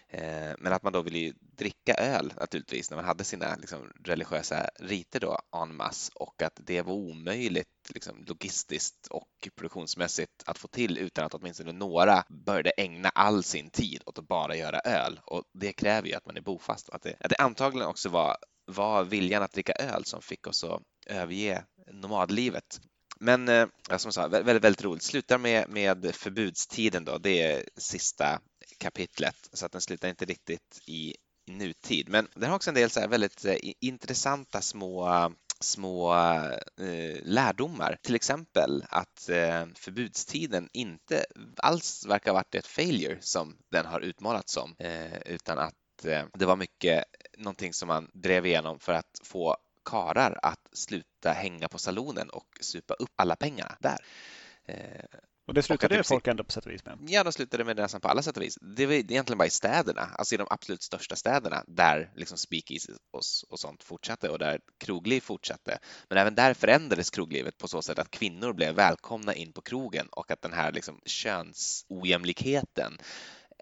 Eh, men att man då ville ju dricka öl naturligtvis när man hade sina liksom, religiösa riter då en masse och att det var omöjligt liksom, logistiskt och produktionsmässigt att få till utan att åtminstone några började ägna all sin tid åt att bara göra öl och det kräver ju att man är bofast. Att det, att det antagligen också var, var viljan att dricka öl som fick oss att överge nomadlivet. Men eh, som sagt, väldigt, väldigt roligt. Slutar med, med förbudstiden då. Det är sista kapitlet så att den slutar inte riktigt i, nutid. Men den har också en del så väldigt eh, intressanta små små eh, lärdomar. Till exempel att eh, förbudstiden inte alls verkar ha varit ett failure som den har utmålats som, eh, utan att eh, det var mycket någonting som man drev igenom för att få karar att sluta hänga på salonen och supa upp alla pengarna där. Eh, och det slutade och folk ändå på sätt och vis med? Ja, de slutade med det nästan på alla sätt och vis. Det var egentligen bara i städerna, alltså i de absolut största städerna, där liksom speakeasy och, och sånt fortsatte och där krogliv fortsatte. Men även där förändrades kroglivet på så sätt att kvinnor blev välkomna in på krogen och att den här liksom könsojämlikheten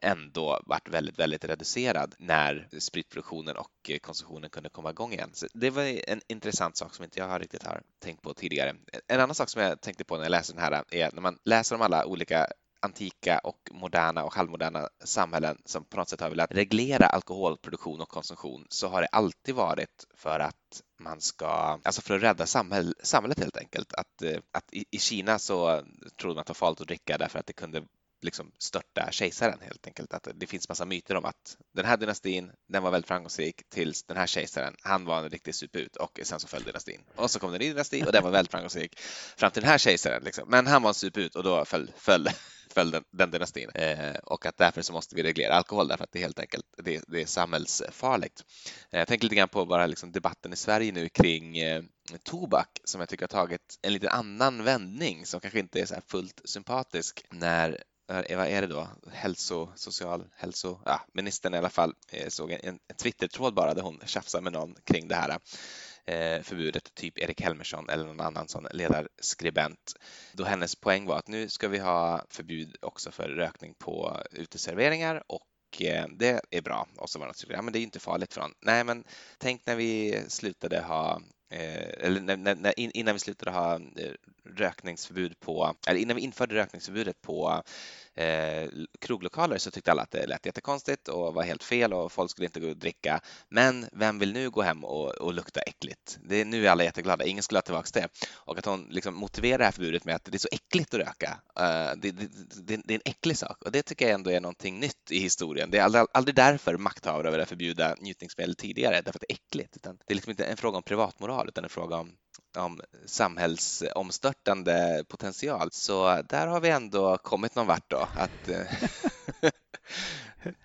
ändå varit väldigt, väldigt reducerad när spritproduktionen och konsumtionen kunde komma igång igen. Så det var en intressant sak som inte jag riktigt har tänkt på tidigare. En annan sak som jag tänkte på när jag läste den här är när man läser om alla olika antika och moderna och halvmoderna samhällen som på något sätt har velat reglera alkoholproduktion och konsumtion så har det alltid varit för att man ska, alltså för att rädda samhäll, samhället helt enkelt. Att, eh, att i, i Kina så trodde man att det var farligt att dricka därför att det kunde liksom störta kejsaren helt enkelt. Att det finns massa myter om att den här dynastin, den var väldigt framgångsrik tills den här kejsaren, han var en riktig suput och sen så föll dynastin. Och så kom det en ny dynasti och den var väldigt framgångsrik fram till den här kejsaren. Liksom. Men han var en suput och då föll, föll, [laughs] föll den, den dynastin. Eh, och att därför så måste vi reglera alkohol därför att det är helt enkelt det, det är samhällsfarligt. Eh, jag tänker lite grann på bara liksom debatten i Sverige nu kring eh, tobak som jag tycker har tagit en lite annan vändning som kanske inte är så fullt sympatisk när Eh, vad är det då, hälso, social, hälso, ja, ministern i alla fall eh, såg en, en Twitter-tråd bara där hon tjafsade med någon kring det här eh, förbudet, typ Erik Helmersson eller någon annan sån ledarskribent. Då hennes poäng var att nu ska vi ha förbud också för rökning på uteserveringar och det är bra. Och så var det ja men det är inte farligt för någon. Nej, men tänk när vi slutade ha Eh, eller när, när, innan vi slutade ha eh, rökningsförbud på, eller innan vi införde rökningsförbudet på eh, kroglokaler så tyckte alla att det lät jättekonstigt och var helt fel och folk skulle inte gå och dricka. Men vem vill nu gå hem och, och lukta äckligt? Det är, nu är alla jätteglada, ingen skulle ha tillbaka det. Och att hon liksom motiverar det här förbudet med att det är så äckligt att röka. Eh, det, det, det, det, är en äcklig sak och det tycker jag ändå är någonting nytt i historien. Det är aldrig, aldrig därför makthavare ville förbjuda njutningsmedel tidigare, därför att det är äckligt. Utan det är liksom inte en fråga om privatmoral utan en fråga om om samhällsomstörtande potential. Så där har vi ändå kommit någon vart då. Att, eh,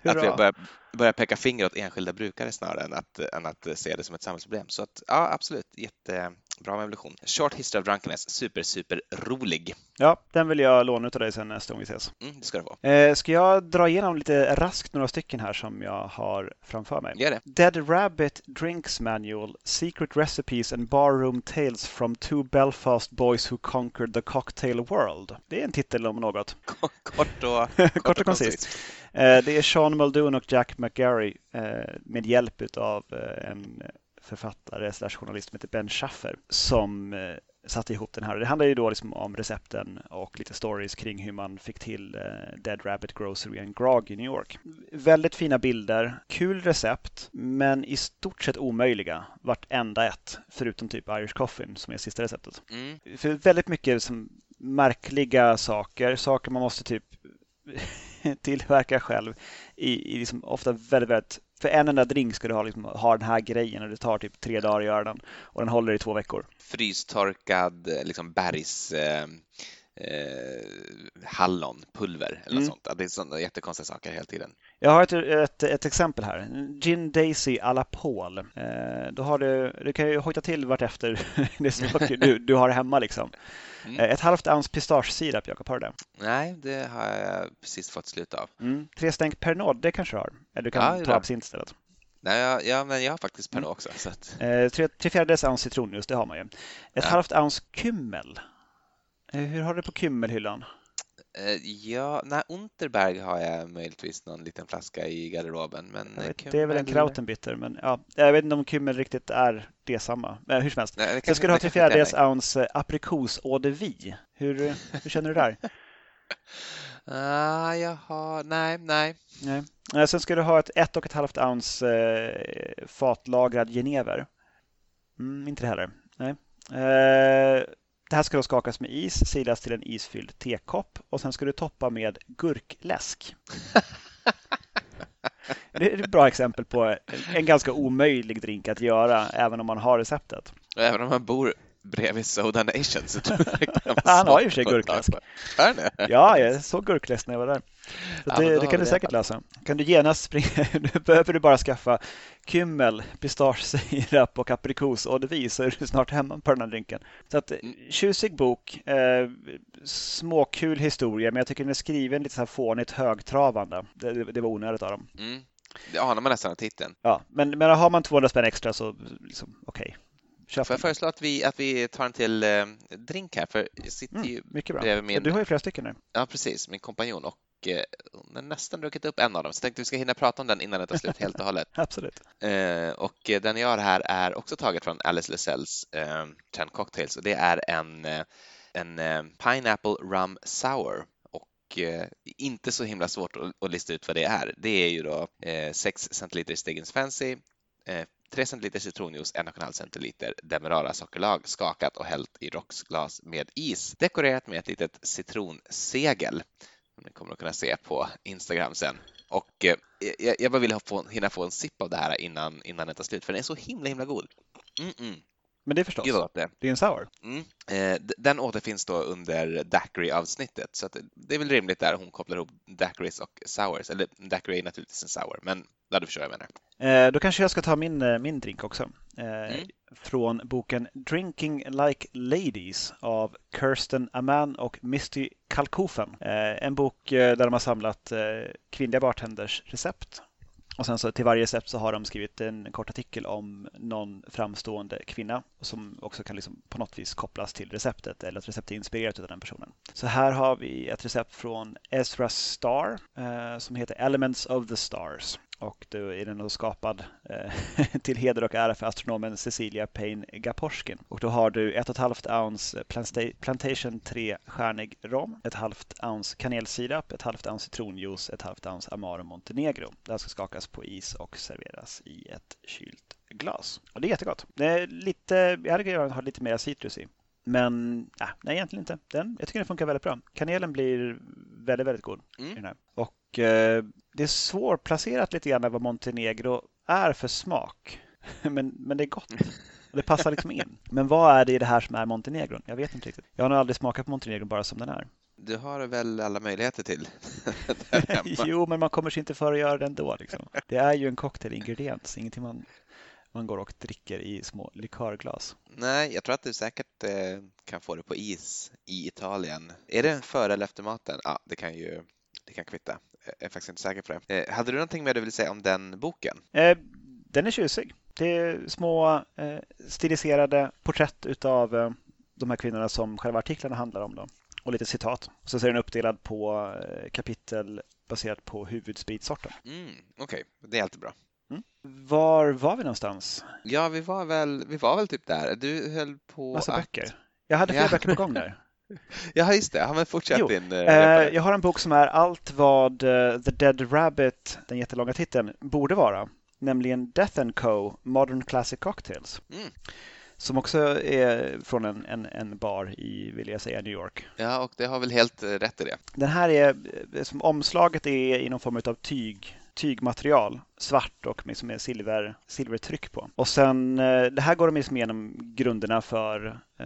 att vi börjar, börjar peka finger åt enskilda brukare snarare än att, än att se det som ett samhällsproblem. Så att, ja, absolut, jätte, Bra med evolution. Short History of Drunkenness, super, super rolig. Ja, den vill jag låna av dig sen nästa gång vi ses. Mm, det ska du få. Eh, ska jag dra igenom lite raskt några stycken här som jag har framför mig? Gör det. Dead Rabbit Drinks Manual, Secret Recipes and Barroom Tales from Two Belfast Boys Who Conquered the Cocktail World. Det är en titel om något. [laughs] [laughs] Kort och, kort och koncist. Eh, det är Sean Muldoon och Jack McGarry eh, med hjälp av eh, en författare slash journalist som heter Ben Schaffer som eh, satte ihop den här. Det handlar ju då liksom om recepten och lite stories kring hur man fick till eh, Dead Rabbit Grocery and Grog i New York. Väldigt fina bilder, kul recept, men i stort sett omöjliga vartenda ett, förutom typ Irish Coffin som är sista receptet. Mm. För väldigt mycket som märkliga saker, saker man måste typ [laughs] tillverka själv i, i liksom ofta väldigt, väldigt för en enda drink ska du ha, liksom, ha den här grejen och det tar typ tre dagar att göra den och den håller i två veckor. Frystorkad liksom bergs eh, eh, hallonpulver eller mm. sånt. Det är sådana jättekonstiga saker hela tiden. Jag har ett, ett, ett exempel här. Gin Daisy à la Paul. Eh, då har du, du kan ju hojta till vartefter [laughs] det saker du, du har hemma liksom. Mm. Eh, ett halvt ounce pistagesirap, Jakob, har du det? Nej, det har jag precis fått slut av. Mm. Tre stänk Pernod, det kanske du har? Eller du kan ja, ta absint istället. Nej, ja, ja, men jag har faktiskt Pernod mm. också. Så att... eh, tre, tre fjärdedels ounce citronjuice, det har man ju. Ett ja. halvt ounce kymmel. Eh, hur har du det på kymmelhyllan? Eh, ja, nej, Unterberg har jag möjligtvis någon liten flaska i garderoben. Men vet, det är väl en Krautenbitter, men ja, jag vet inte om Kümmel riktigt är detsamma. Men hur som helst. Nej, ska du ha till fjärdedels ounce eh, aprikos eau de vie. Hur, hur känner du där? Uh, [laughs] jaha, nej, nej. nej. Sen ska du ha ett ett och ett halvt ounce eh, fatlagrad genever. Mm, inte det heller. Nej. Eh, det här ska då skakas med is, silas till en isfylld tekopp och sen ska du toppa med gurkläsk. [laughs] Det är ett bra exempel på en ganska omöjlig drink att göra även om man har receptet. Även om man bor bredvid Soda Nation så [laughs] Han har ju för sig gurkläsk. Ja, jag såg gurkläsk när jag var där. Ja, det, det kan du säkert lösa. Kan du genast springa, [laughs] nu behöver du bara skaffa kymmel, pistagesirap och aprikos och det så är du snart hemma på den här drinken. Så att mm. tjusig bok, eh, småkul historia, men jag tycker den är skriven lite så här fånigt högtravande. Det, det var onödigt av dem. Mm. Det anar man nästan av titeln. Ja, men, men har man 200 spänn extra så liksom, okej. Okay. Köp Får jag föreslå att vi, att vi tar en till eh, drink här? För jag sitter mm, ju mycket bra. Min, du har ju flera stycken nu. Ja, precis. Min kompanjon och eh, hon har nästan druckit upp en av dem. Så jag tänkte vi ska hinna prata om den innan det tar slut helt och hållet. [laughs] Absolut. Eh, och den jag har här är också taget från Alice Lasells eh, Ten Cocktails och det är en, eh, en eh, Pineapple Rum Sour eh, inte så himla svårt att, att, lista ut vad det är. Det är ju då eh, 6 centiliter Stiggins Fancy, eh, 3 centiliter citronjuice, 1,5 centiliter Demerara sockerlag skakat och hällt i rocksglas med is, dekorerat med ett litet citronsegel som ni kommer att kunna se på Instagram sen. Och eh, jag, jag bara vill få, hinna få en sipp av det här innan, innan det tar slut, för den är så himla, himla god. Mm -mm. Men det är förstås, det. det är en sour. Mm. Eh, den återfinns då under daiquiri-avsnittet, så det är väl rimligt där hon kopplar ihop daiquiris och sours. Eller daiquiri är naturligtvis en sour, men ja, du förstår vad jag menar. Eh, då kanske jag ska ta min, eh, min drink också. Eh, mm. Från boken Drinking Like Ladies av Kirsten Aman och Misty Kalkofen. Eh, en bok eh, där de har samlat kvinnliga bartenders recept och sen så till varje recept så har de skrivit en kort artikel om någon framstående kvinna som också kan liksom på något vis kopplas till receptet eller att receptet är inspirerat av den personen. Så här har vi ett recept från Ezra Star eh, som heter Elements of the Stars. Och då är den då skapad eh, [laughs] till heder och ära för astronomen Cecilia Payne Gaporskin. Och då har du ett och ett halvt ounce Plantation 3-stjärnig rom, ett halvt ounce kanelsirap, ett halvt ounce citronjuice, ett halvt ounce Amaro Montenegro. Det här ska skakas på is och serveras i ett kylt glas. Och det är jättegott. Det är lite, jag hade velat ha lite mer citrus i. Men äh, nej, egentligen inte. Den, jag tycker den funkar väldigt bra. Kanelen blir väldigt, väldigt god. Mm. I den här. Och eh, det är svårplacerat lite grann vad Montenegro är för smak. [laughs] men, men det är gott. Det passar liksom in. Men vad är det i det här som är Montenegro? Jag vet inte riktigt. Jag har nog aldrig smakat på Montenegro bara som den är. Du har väl alla möjligheter till [laughs] [laughs] Jo, men man kommer sig inte för att göra det ändå. Liksom. Det är ju en cocktailingrediens, ingenting man, man går och dricker i små likörglas. Nej, jag tror att du säkert eh, kan få det på is i Italien. Är det före eller efter maten? Ja, det kan ju det kan kvitta. Jag är faktiskt inte säker på det. Eh, hade du någonting mer du vill säga om den boken? Eh, den är tjusig. Det är små eh, stiliserade porträtt utav eh, de här kvinnorna som själva artiklarna handlar om. Då. Och lite citat. Och så är den uppdelad på eh, kapitel baserat på huvudspritsorten. Mm, Okej, okay. det är alltid bra. Mm. Var var vi någonstans? Ja, vi var väl, vi var väl typ där. Du höll på Massa att... böcker. Jag hade flera ja. böcker på gång där. [laughs] Ja, just det. Men fortsätt jo, din... Eh, eh jag har en bok som är allt vad uh, The Dead Rabbit, den jättelånga titeln, borde vara. Nämligen Death and Co. Modern Classic Cocktails. Mm. Som också är från en, en, en, bar i, vill jag säga, New York. Ja, och det har väl helt eh, rätt i det. Den här är, som omslaget är i någon form av tyg tygmaterial, svart och med, med silver, silvertryck på. Och sen, eh, det här går de liksom igenom grunderna för eh,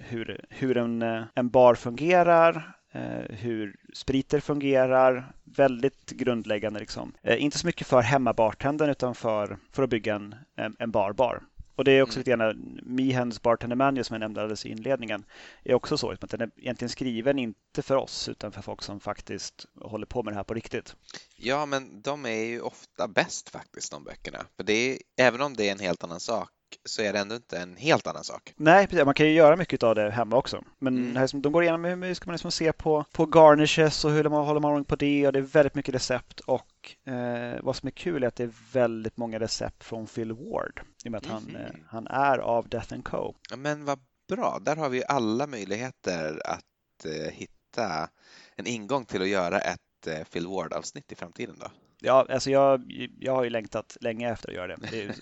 hur, hur en, eh, en bar fungerar, eh, hur spriter fungerar. Väldigt grundläggande. Liksom. Inte så mycket för hemmabartendern utan för, för att bygga en, en barbar. Och det är också mm. lite grann Mihens Bartender Manual som jag nämnde alldeles i inledningen. är också så att den är egentligen skriven inte för oss utan för folk som faktiskt håller på med det här på riktigt. Ja, men de är ju ofta bäst faktiskt, de böckerna. För det är, även om det är en helt annan sak så är det ändå inte en helt annan sak. Nej, precis. man kan ju göra mycket av det hemma också. Men mm. här, de går igenom hur ska man liksom se på, på garnishes och hur man håller man på det och det är väldigt mycket recept och eh, vad som är kul är att det är väldigt många recept från Phil Ward i och med att mm. han, mhm. eh, han är av Death and Co. Men vad bra, där har vi alla möjligheter att eh, hitta en ingång till att göra ett eh, Phil Ward-avsnitt i framtiden då. Ja, alltså jag, jag har ju längtat länge efter att göra det. Det är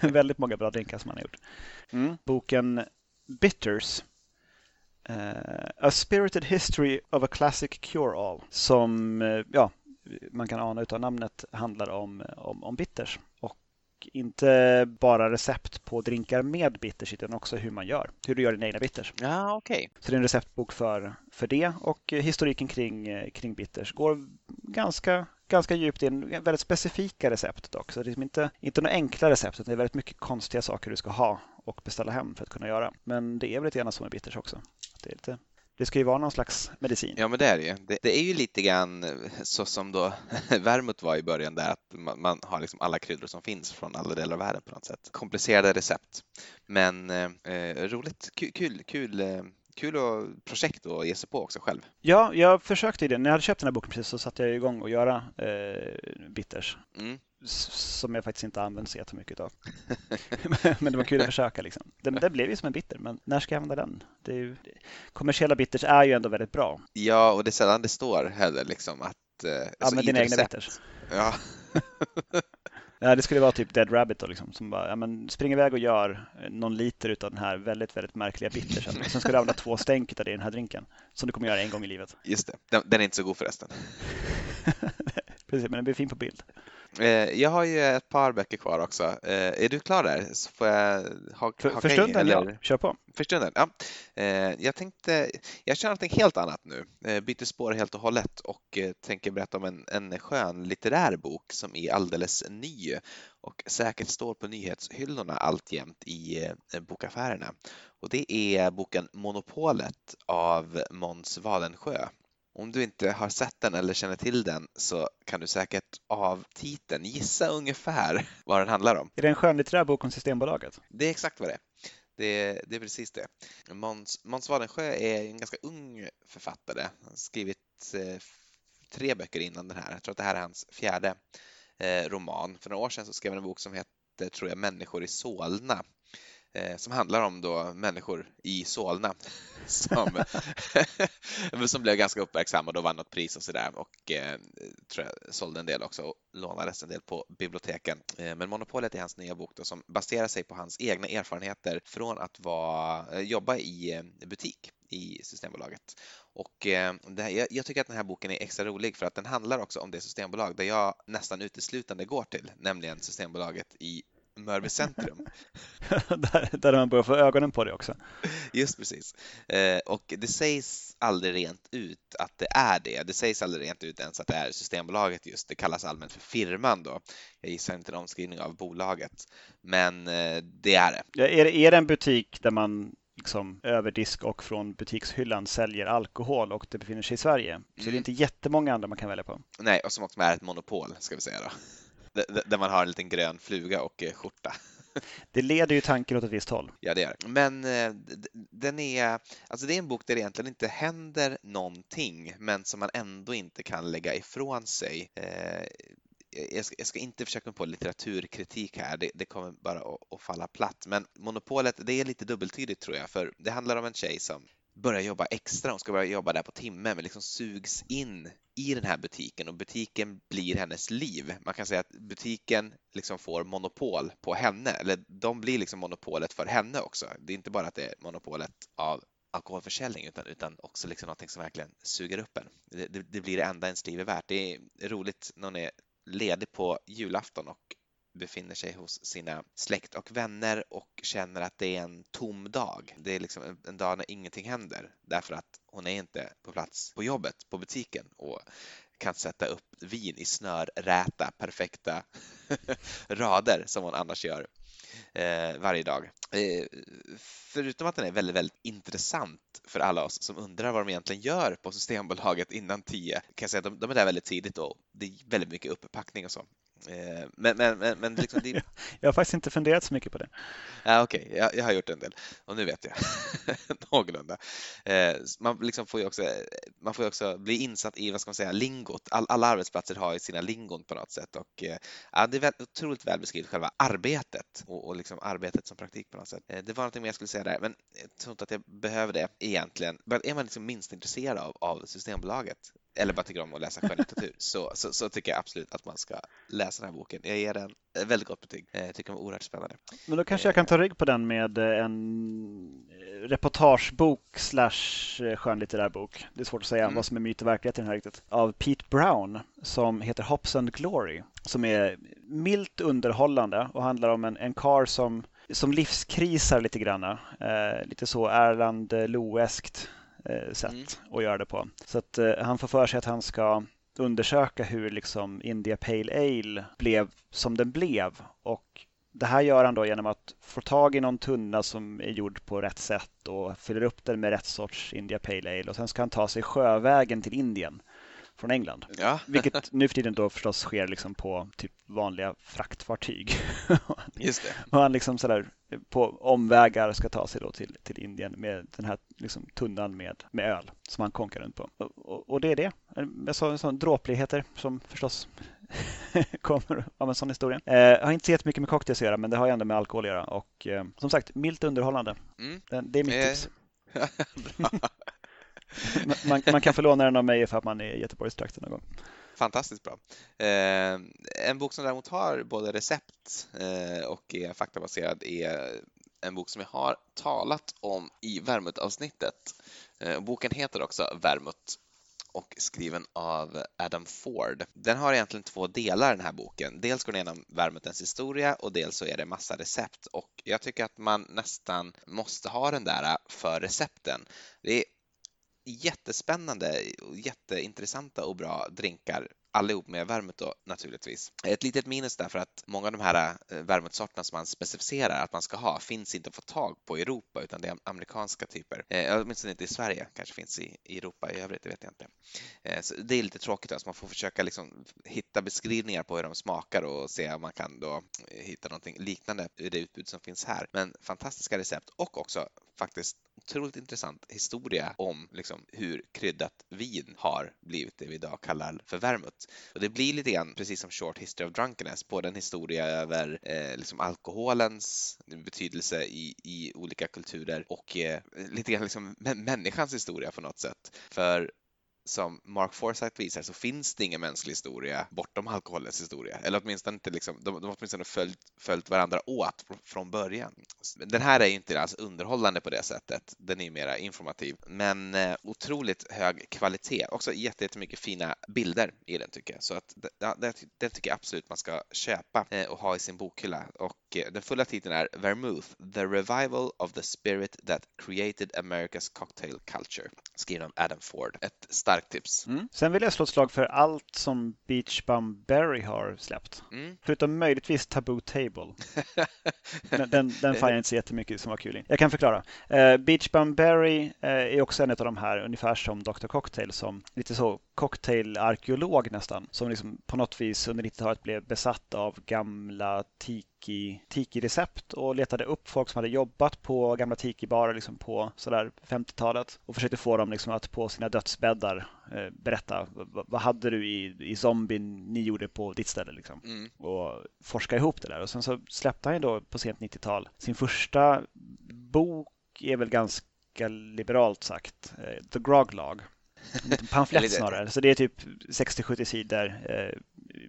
[laughs] väldigt många bra drinkar som han har gjort. Mm. Boken Bitters uh, A Spirited History of a Classic Cure-All som, uh, ja, man kan ana utav namnet handlar om, om, om bitters. Och inte bara recept på drinkar med bitters utan också hur man gör. Hur du gör dina egna bitters. Ja, okay. Så det är en receptbok för, för det och historiken kring, kring bitters går ganska ganska djupt in, väldigt specifika recept dock. Så det är liksom inte, inte några enkla recept, utan det är väldigt mycket konstiga saker du ska ha och beställa hem för att kunna göra. Men det är väl lite grann så med bitters också. Det, är lite, det ska ju vara någon slags medicin. Ja, men det är det ju. Det, det är ju lite grann så som då [laughs] Vermouth var i början där, att man, man, har liksom alla kryddor som finns från alla delar av världen på något sätt. Komplicerade recept. Men eh, eh roligt, kul, kul, kul eh, kul och projekt att ge sig på också själv. Ja, jag försökte i det. När jag hade köpt den här boken precis så satte jag igång och göra eh, bitters. Mm. Som jag faktiskt inte använt så jättemycket av. [laughs] men det var kul att försöka. Liksom. Det, det, blev ju som en bitter, men när ska jag använda den? Det är ju, kommersiella bitters är ju ändå väldigt bra. Ja, och det är sällan det står heller liksom att... Eh, Använd dina egna bitters. Ja. [laughs] Ja, det skulle vara typ Dead Rabbit då, liksom, som bara, ja, men spring iväg och gör någon liter av den här väldigt, väldigt märkliga bittersen. Sen ska du använda två stänk av det i den här drinken, som du kommer göra en gång i livet. Just det, den, den är inte så god förresten. [laughs] Precis, men den blir fin på bild. Eh, jag har ju ett par böcker kvar också. Eh, är du klar där? Så får jag ha, för, för stunden, eller? ja. Kör på. För stunden, ja. Eh, jag tänkte, jag kör någonting helt annat nu. Byter spår helt och hållet och tänker berätta om en, en skön litterär bok som är alldeles ny och säkert står på nyhetshyllorna alltjämt i bokaffärerna. Och det är boken Monopolet av Måns Wadensjö om du inte har sett den eller känner till den så kan du säkert av titeln gissa ungefär [laughs] vad den handlar om. Är det en skönlitterär bok om Systembolaget? Det är exakt vad det är. Det, det är precis det. Måns, Måns Wadensjö är en ganska ung författare. Han har skrivit eh, tre böcker innan den här. Jag tror att det här är hans fjärde eh, roman. För några år sedan så skrev han en bok som hette, tror jag, Människor i Solna Eh, som handlar om då människor i Solna [laughs] som, [laughs] som blev ganska uppmärksammade och vann något pris och sådär och eh, tror jag sålde en del också och lånades en del på biblioteken. Eh, men Monopolet är hans nya bok då, som baserar sig på hans egna erfarenheter från att vara, eh, jobba i eh, butik i Systembolaget. Och eh, här, jag, tycker att den här boken är extra rolig för att den handlar också om det systembolag där jag nästan uteslutande går till, nämligen Systembolaget i Mörby centrum. [laughs] där, där man börjar få ögonen på det också. Just precis. Eh, och det sägs aldrig rent ut att det är det. Det sägs aldrig rent ut ens att det är Systembolaget just. Det kallas allmänt för firman då. Jag gissar inte en omskrivning av bolaget, men eh, det är det. Ja, är, är det en butik där man liksom över disk och från butikshyllan säljer alkohol och det befinner sig i Sverige. Så mm. det är inte jättemånga andra man kan välja på. Nej, och som också är ett monopol ska vi säga då där man har en liten grön fluga och eh, skjorta. [laughs] Det leder ju tanken åt ett visst håll. Ja, det gör det. Men eh, den är, alltså det är en bok där det egentligen inte händer någonting, men som man ändå inte kan lägga ifrån sig. Eh, jag ska, jag ska, inte försöka mig på litteraturkritik här, det, det kommer bara att, att, falla platt. Men Monopolet, det är lite dubbeltydigt tror jag, för det handlar om en tjej som börjar jobba extra, hon ska börja jobba där på timme, men liksom sugs in i den här butiken och butiken blir hennes liv. Man kan säga att butiken liksom får monopol på henne, eller de blir liksom monopolet för henne också. Det är inte bara att det är monopolet av alkoholförsäljning utan, utan också liksom någonting som verkligen suger upp en. Det, det, det blir det enda ens liv är värt. Det är roligt när hon är ledig på julafton och befinner sig hos sina släkt och vänner och känner att det är en tom dag. Det är liksom en dag när ingenting händer därför att hon är inte på plats på jobbet, på butiken och kan sätta upp vin i snörräta, perfekta [laughs] rader som hon annars gör eh, varje dag. Eh, förutom att den är väldigt, väldigt intressant för alla oss som undrar vad de egentligen gör på Systembolaget innan tio, kan jag säga att de, de är där väldigt tidigt och det är väldigt mycket uppackning och så. Eh, men, men, men, men liksom det... [laughs] Jag har faktiskt inte funderat så mycket på det. Ja, Okej, okay. jag, jag, har gjort en del och nu vet jag [laughs] någorlunda. Eh, man, liksom får ju också, man får också bli insatt i vad ska man säga, lingot. All, alla arbetsplatser har ju sina lingon på något sätt och eh, ja, det är väl, otroligt väl beskrivet själva arbetet och, och liksom arbetet som praktik på något sätt. Det var någonting mer jag skulle säga där, men jag tror inte att jag behöver det egentligen. Men är man liksom minst intresserad av, av Systembolaget eller bara tycker om att läsa skönlitteratur så, så, så, tycker jag absolut att man ska läsa den här boken. Jag ger den ett väldigt gott betyg. Jag tycker den var oerhört spännande. Men då kanske jag kan ta rygg på den med en reportagebok slash skönlitterär bok. Det är svårt att säga mm. vad som är myt och verklighet i den här riktigt. Av Pete Brown som heter Hops and Glory. Som är milt underhållande och handlar om en, en kar som, som livskrisar lite grann. Eh, lite så Erland Loeskt eh, sätt mm. att göra det på. Så att eh, han får för sig att han ska undersöka hur liksom India Pale Ale blev som den blev och det här gör han då genom att få tag i någon tunna som är gjord på rätt sätt och fyller upp den med rätt sorts India Pale Ale och sen ska han ta sig sjövägen till Indien från England. Ja. [laughs] Vilket nu för tiden då förstås sker liksom på typ vanliga fraktfartyg. [laughs] Just det. och han liksom sådär på omvägar ska ta sig då till, till Indien med den här liksom tunnan med, med öl som han konkar runt på. Och, och, och det är det. Jag sa, sa dråpligheter som förstås [laughs] kommer av en sån historia. Eh, har inte så jättemycket med cocktails att göra, men det har ju ändå med alkohol att göra. Och eh, som sagt, milt underhållande. Mm. Det, är mitt eh. tips man, man, kan få låna den av mig för att man är i Göteborgstrakten någon gång. Fantastiskt bra. Eh, en bok som däremot har både recept eh, och är faktabaserad är en bok som jag har talat om i Värmut-avsnittet. Eh, boken heter också Värmut och skriven av Adam Ford. Den har egentligen två delar den här boken. Dels går den igenom Värmutens historia och dels så är det massa recept och jag tycker att man nästan måste ha den där eh, för recepten. Det är jättespännande jätteintressanta och bra drinkar allihop med vermouth då naturligtvis. Ett litet minus därför att många av de här eh, vermouthsorterna som man specificerar att man ska ha finns inte att få tag på i Europa utan det är amerikanska typer. Eh, åtminstone inte i Sverige, kanske finns i, i Europa i övrigt, det vet jag inte. Eh, så det är lite tråkigt, alltså man får försöka liksom hitta beskrivningar på hur de smakar och se om man kan då eh, hitta någonting liknande i det utbud som finns här. Men fantastiska recept och också faktiskt otroligt intressant historia om liksom, hur kryddat vin har blivit det vi idag kallar för vermouth. Och det blir lite grann, precis som Short History of Drunkenness, både en historia över eh, liksom alkoholens betydelse i, i olika kulturer och eh, lite grann liksom människans historia på något sätt. För som Mark Forsyth visar så finns det ingen mänsklig historia bortom alkoholens historia. Eller åtminstone inte liksom, de, de har åtminstone följt, följt varandra åt från början. Den här är inte alls underhållande på det sättet. Den är mera informativ, men eh, otroligt hög kvalitet. Också jättemycket fina bilder i den tycker jag. Så att det, den, tycker jag absolut man ska köpa eh, och ha i sin bokhylla. Och eh, den fulla titeln är Vermouth, The Revival of the Spirit That Created America's Cocktail Culture, skriven av Adam Ford. Ett starkt tips. Mm. Sen vill jag slå ett slag för allt som Beach Bum Berry har släppt. Mm. Förutom möjligtvis Taboo Table. [laughs] den, den, den jag inte så jättemycket som var kul. Jag kan förklara. Uh, Beach Bum Berry uh, är också en av de här, ungefär som Dr. Cocktail, som lite så cocktailarkeolog nästan, som liksom på något vis under 90-talet blev besatt av gamla tiki, tiki-recept och letade upp folk som hade jobbat på gamla tiki-barer liksom på sådär 50-talet och försökte få dem liksom att på sina dödsbäddar eh, berätta vad hade du i, i zombien ni gjorde på ditt ställe liksom. Mm. och forska ihop det där. Och sen så släppte han ju då på sent 90-tal sin första bok är väl ganska liberalt sagt, eh, The Grog Log en [laughs] pamflett snarare. Så det är typ 60-70 sidor eh,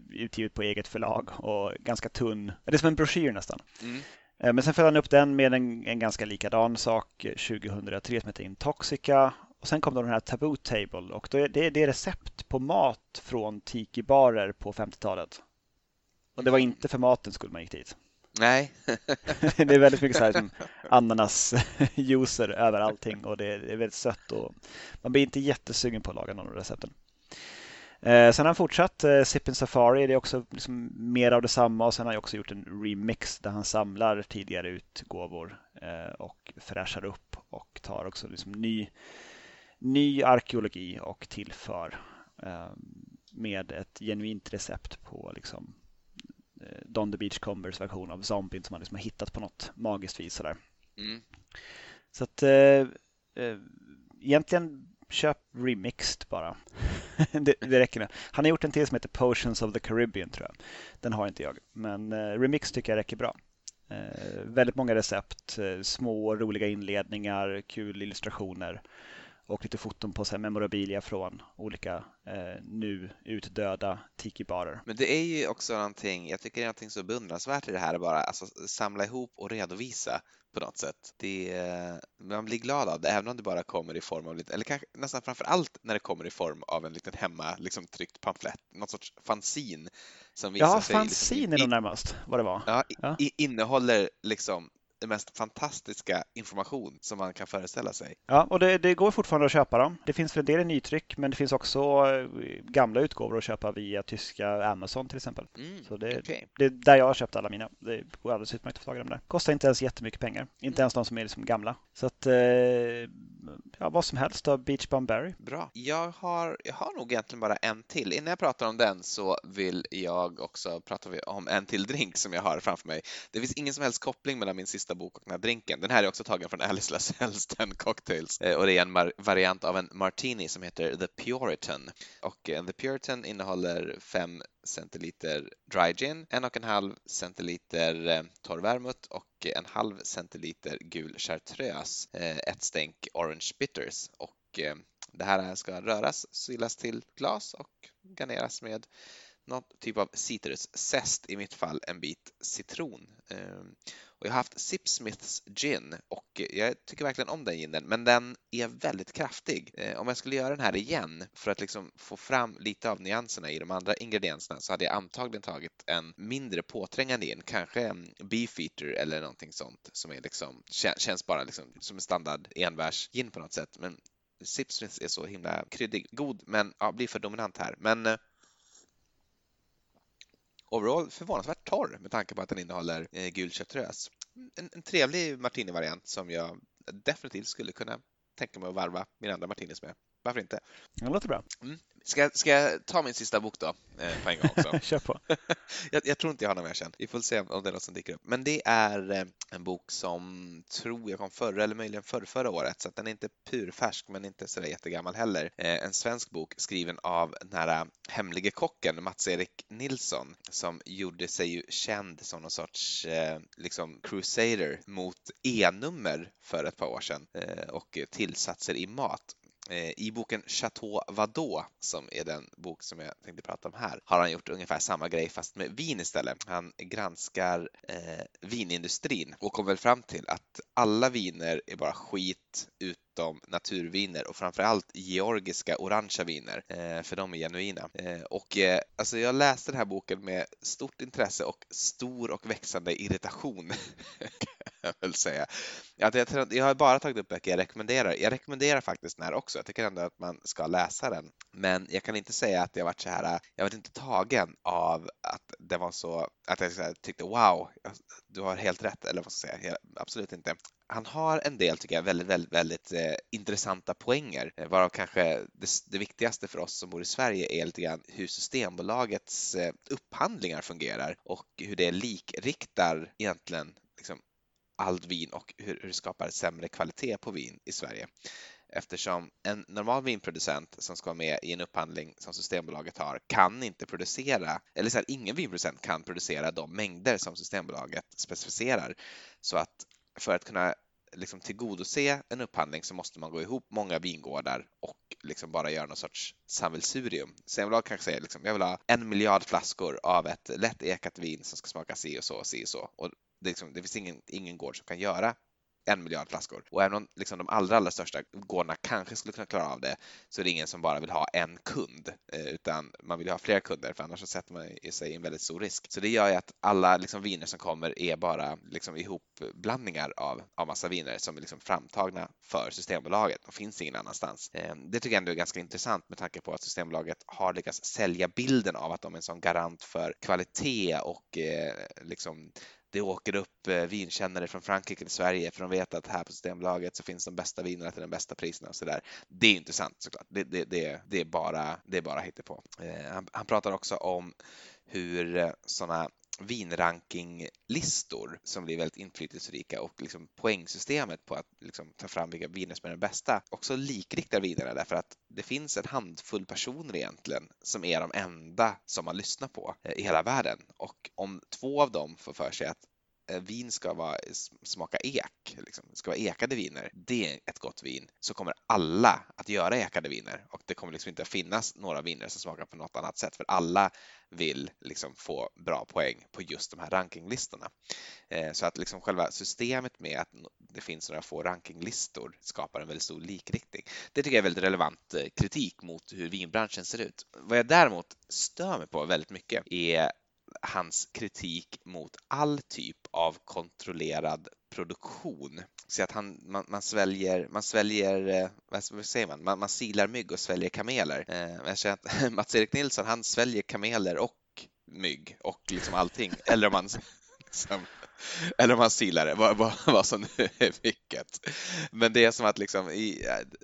utgivet på eget förlag och ganska tunn. Det är som en broschyr nästan. Mm. Eh, men sen följde han upp den med en, en ganska likadan sak 2003 som heter Intoxica. Och sen kom då den här Taboo Table och då är det, det är recept på mat från tiki-barer på 50-talet. Och det var inte för matens skull man gick dit. Nej. [laughs] det är väldigt mycket så här som [laughs] ananasjuicer [laughs] över allting och det är, väldigt sött och man blir inte jättesugen på att laga någon av recepten. Eh, sen har han fortsatt eh, Sippin Safari, det är också liksom mer av detsamma och sen har han också gjort en remix där han samlar tidigare utgåvor eh, och fräschar upp och tar också liksom ny, ny arkeologi och tillför eh, med ett genuint recept på liksom Eh, Don the Beachcombers version av zombien som man liksom har hittat på något magiskt vis. Sådär. Mm. Så att eh, eh, egentligen köp remixed bara. [laughs] det, det räcker nu. Han har gjort en till som heter Potions of the Caribbean tror jag. Den har inte jag. Men eh, remix tycker jag räcker bra. Eh, väldigt många recept, eh, små roliga inledningar, kul illustrationer och lite foton på så memorabilia från olika eh, nu utdöda tiki-barer. Men det är ju också någonting, jag tycker det är någonting så beundransvärt i det här bara, alltså samla ihop och redovisa på något sätt. Det, man blir glad av det, även om det bara kommer i form av, lite, eller kanske nästan framför allt när det kommer i form av en liten hemma liksom, tryckt pamflett, något sorts fanzin som visar ja. Ja, fanzin liksom, är nog närmast vad det var. Ja, ja. innehåller liksom den mest fantastiska information som man kan föreställa sig. Ja, och det, det, går fortfarande att köpa dem. Det finns för en del i nytryck, men det finns också eh, gamla utgåvor att köpa via tyska Amazon till exempel. Mm, så det, okay. det är där jag har köpt alla mina. Det går alldeles utmärkt att få tag i dem där. Kostar inte ens jättemycket pengar. Inte ens de som är liksom gamla. Så att, eh, ja, vad som helst av Beach Berry. Bra. Jag har, jag har nog egentligen bara en till. Innan jag pratar om den så vill jag också prata om en till drink som jag har framför mig. Det finns ingen som helst koppling mellan min sista sista bok och den här drinken. Den här är också tagen från Alice Lasells Ten Cocktails eh, och det är en variant av en martini som heter The Puritan. Och eh, The Puritan innehåller 5 centiliter dry gin, en och en halv centiliter eh, torr vermouth och en halv centiliter gul chartreuse, ett stänk orange bitters och det här ska röras, silas till glas och garneras med någon typ av citruszest, i mitt fall en bit citron. Ehm, och jag har haft Sipsmiths gin och jag tycker verkligen om den ginen, men den är väldigt kraftig. Eh, om jag skulle göra den här igen för att liksom få fram lite av nyanserna i de andra ingredienserna så hade jag antagligen tagit en mindre påträngande gin, kanske en Beefeater eller någonting sånt som är liksom, känns bara liksom som en standard enbärsgin på något sätt. Men Sipsmiths är så himla kryddig, god, men ja, blir för dominant här. Men eh, overall förvånansvärt torr med tanke på att den innehåller eh, gul chartreuse. En, en trevlig martini-variant som jag definitivt skulle kunna tänka mig att varva min andra martinis med. Varför inte? Det låter bra. Mm. Ska, ska jag ta min sista bok då eh, på en gång också? [laughs] Kör på. [laughs] jag, jag, tror inte jag har någon mer sen. Vi får se om det är något som dyker upp. Men det är eh, en bok som tror jag kom förra eller möjligen förra, förra året så att den är inte purfärsk men inte så jättegammal heller. Eh, en svensk bok skriven av den här eh, hemlige kocken Mats-Erik Nilsson som gjorde sig ju känd som någon sorts eh, liksom crusader mot E-nummer för ett par år sedan och tillsatser i mat. Eh, I boken Chateau Vadå, som är den bok som jag tänkte prata om här, har han gjort ungefär samma grej fast med vin istället. Han granskar eh, vinindustrin och kommer väl fram till att alla viner är bara skit utom naturviner och framförallt georgiska orangea viner, eh, för de är genuina. Eh, och eh, alltså jag läste den här boken med stort intresse och stor och växande irritation [laughs] jag väl säga. Att jag, jag har bara tagit upp böcker jag rekommenderar. Jag rekommenderar faktiskt den här också. Jag tycker ändå att man ska läsa den. Men jag kan inte säga att jag varit så här, jag varit inte tagen av att det var så, att jag tyckte wow, du har helt rätt, eller vad ska jag säga, absolut inte han har en del, tycker jag, väldigt, väldigt, väldigt eh, intressanta poänger, eh, varav kanske det, det, viktigaste för oss som bor i Sverige är lite grann hur Systembolagets eh, upphandlingar fungerar och hur det likriktar egentligen allt vin och hur, hur det skapar sämre kvalitet på vin i Sverige. Eftersom en normal vinproducent som ska vara med i en upphandling som Systembolaget har kan inte producera, eller så här, ingen vinproducent kan producera de mängder som Systembolaget specificerar. Så att för att kunna liksom tillgodose en upphandling så måste man gå ihop många vingårdar och liksom bara göra någon sorts sammelsurium. Systembolaget kanske säger liksom, jag vill ha en miljard flaskor av ett lätt ekat vin som ska smaka si och så och si och så. Och det, liksom, det finns ingen, ingen gård som kan göra en miljard flaskor. Och även om liksom de allra, allra största gårdarna kanske skulle kunna klara av det så är det ingen som bara vill ha en kund eh, utan man vill ha fler kunder för annars så sätter man sig i en väldigt stor risk. Så det gör ju att alla liksom viner som kommer är bara liksom ihopblandningar av, av massa viner som är liksom framtagna för Systembolaget och finns ingen annanstans. Eh, det tycker jag ändå är ganska intressant med tanke på att Systembolaget har lyckats sälja bilden av att de är en sån garant för kvalitet och eh, liksom det åker upp eh, vinkännare från Frankrike till Sverige för de vet att här på Systembolaget så finns de bästa vinerna till de bästa priserna och så där. Det är inte sant såklart. Det, det, det, det är bara, det är bara hittepå. Eh, han, han pratar också om hur eh, sådana vinrankinglistor som blir väldigt inflytelserika och liksom poängsystemet på att liksom ta fram vilka viner som är de bästa också likriktar vinerna därför att det finns en handfull personer egentligen som är de enda som man lyssnar på eh, i hela världen. Och om två av dem får för sig att Eh, vin ska vara, smaka ek, liksom. det ska vara ekade viner. Det är ett gott vin. Så kommer alla att göra ekade viner och det kommer liksom inte att finnas några viner som smakar på något annat sätt för alla vill liksom få bra poäng på just de här rankinglistorna. Eh, så att liksom själva systemet med att det finns några få rankinglistor skapar en väldigt stor likriktning. Det tycker jag är väldigt relevant eh, kritik mot hur vinbranschen ser ut. Vad jag däremot stör mig på väldigt mycket är hans kritik mot all typ av kontrollerad produktion. Så att han, man, man sväljer, man sväljer, eh, vad säger man, man, man silar mygg och sväljer kameler. Eh, jag känner att [laughs] Mats-Erik Nilsson, han sväljer kameler och mygg och liksom allting. Eller om man liksom, eller om han silar det, vad, vad, vad som nu är vilket. Men det är som att liksom, i, eh,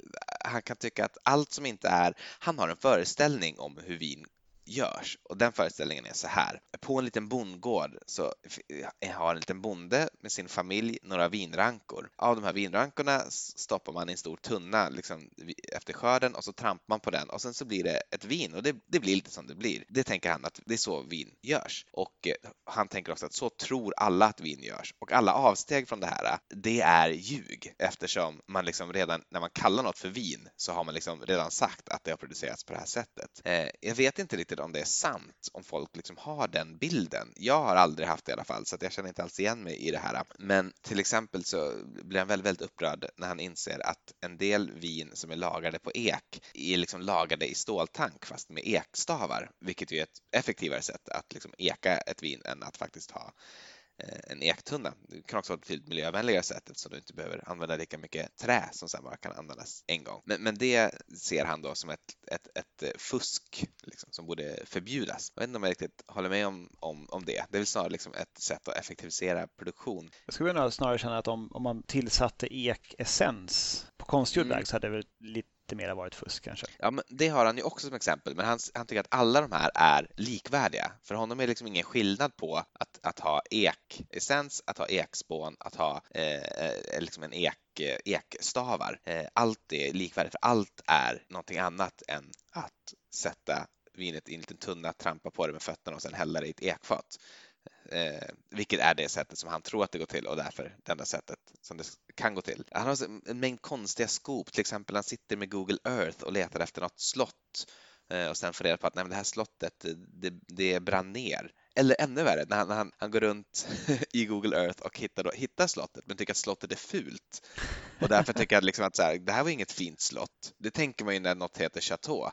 han kan tycka att allt som inte är, han har en föreställning om hur vin görs. Och den föreställningen är så här. På en liten bondgård så eh, har en liten bonde med sin familj några vinrankor. Av de här vinrankorna stoppar man i en stor tunna liksom, efter skörden och så trampar man på den och sen så blir det ett vin och det, det blir lite som det blir. Det tänker han att det är så vin görs. Och eh, han tänker också att så tror alla att vin görs. Och alla avsteg från det här, det är ljug eftersom man liksom redan när man kallar något för vin så har man liksom redan sagt att det har producerats på det här sättet. Eh, jag vet inte riktigt om det är sant, om folk liksom har den bilden. Jag har aldrig haft det i alla fall, så jag känner inte alls igen mig i det här. Men till exempel så blir han väldigt, väldigt upprörd när han inser att en del vin som är lagrade på ek är liksom lagade i ståltank fast med ekstavar, vilket ju är ett effektivare sätt att liksom eka ett vin än att faktiskt ha en ektunna. Det kan också vara ett betydligt miljövänligare sätt eftersom du inte behöver använda lika mycket trä som sen bara kan användas en gång. Men, men det ser han då som ett, ett, ett eh, fusk liksom, som borde förbjudas. Jag vet inte om jag riktigt håller med om, om, om det. Det är väl snarare liksom ett sätt att effektivisera produktion. Jag skulle nog snarare känna att om, om man tillsatte ekessens på konstgjord mm. väg så hade det väl lite lite mer varit fusk kanske. Ja, men det har han ju också som exempel, men han, han tycker att alla de här är likvärdiga. För honom är det liksom ingen skillnad på att, att ha ekessens, att ha ekspån, att ha eh, eh liksom en ek, eh, ekstavar. Eh, allt är likvärdigt, för allt är någonting annat än att sätta vinet i en liten tunna, trampa på det med fötterna och sen hälla det i ett ekfat. Eh, vilket är det sättet som han tror att det går till och därför det enda sättet som det kan gå till. Han har en mängd konstiga skop, till exempel han sitter med Google Earth och letar efter något slott eh, och sen får reda på att nej, det här slottet, eh, det, det brann ner. Eller ännu värre, när han, när han, han går runt [laughs] i Google Earth och hittar, då, hittar slottet men tycker att slottet är fult. Och därför tycker jag liksom att så här, det här var inget fint slott. Det tänker man ju när något heter Chateau.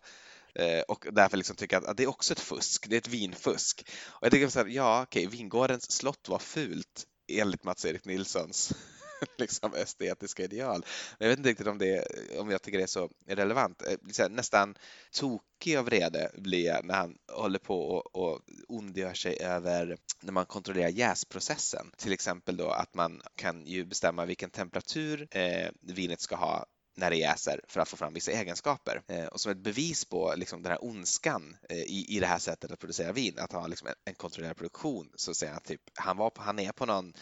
Eh, och därför liksom tycker jag att det är också ett fusk, det är ett vinfusk. Och jag tycker så här, ja okej, vingårdens slott var fult enligt Mats-Erik Nilssons [laughs] liksom estetiska ideal. Men jag vet inte riktigt om, det, om jag tycker det är så relevant. Eh, nästan tokig av vrede blir jag när han håller på och, och ondgör sig över när man kontrollerar jäsprocessen. Till exempel då att man kan ju bestämma vilken temperatur eh, vinet ska ha när det jäser för att få fram vissa egenskaper. Eh, och som ett bevis på liksom, den här ondskan eh, i, i det här sättet att producera vin, att ha liksom, en, en kontrollerad produktion, så säger han typ, han, var på, han är på någon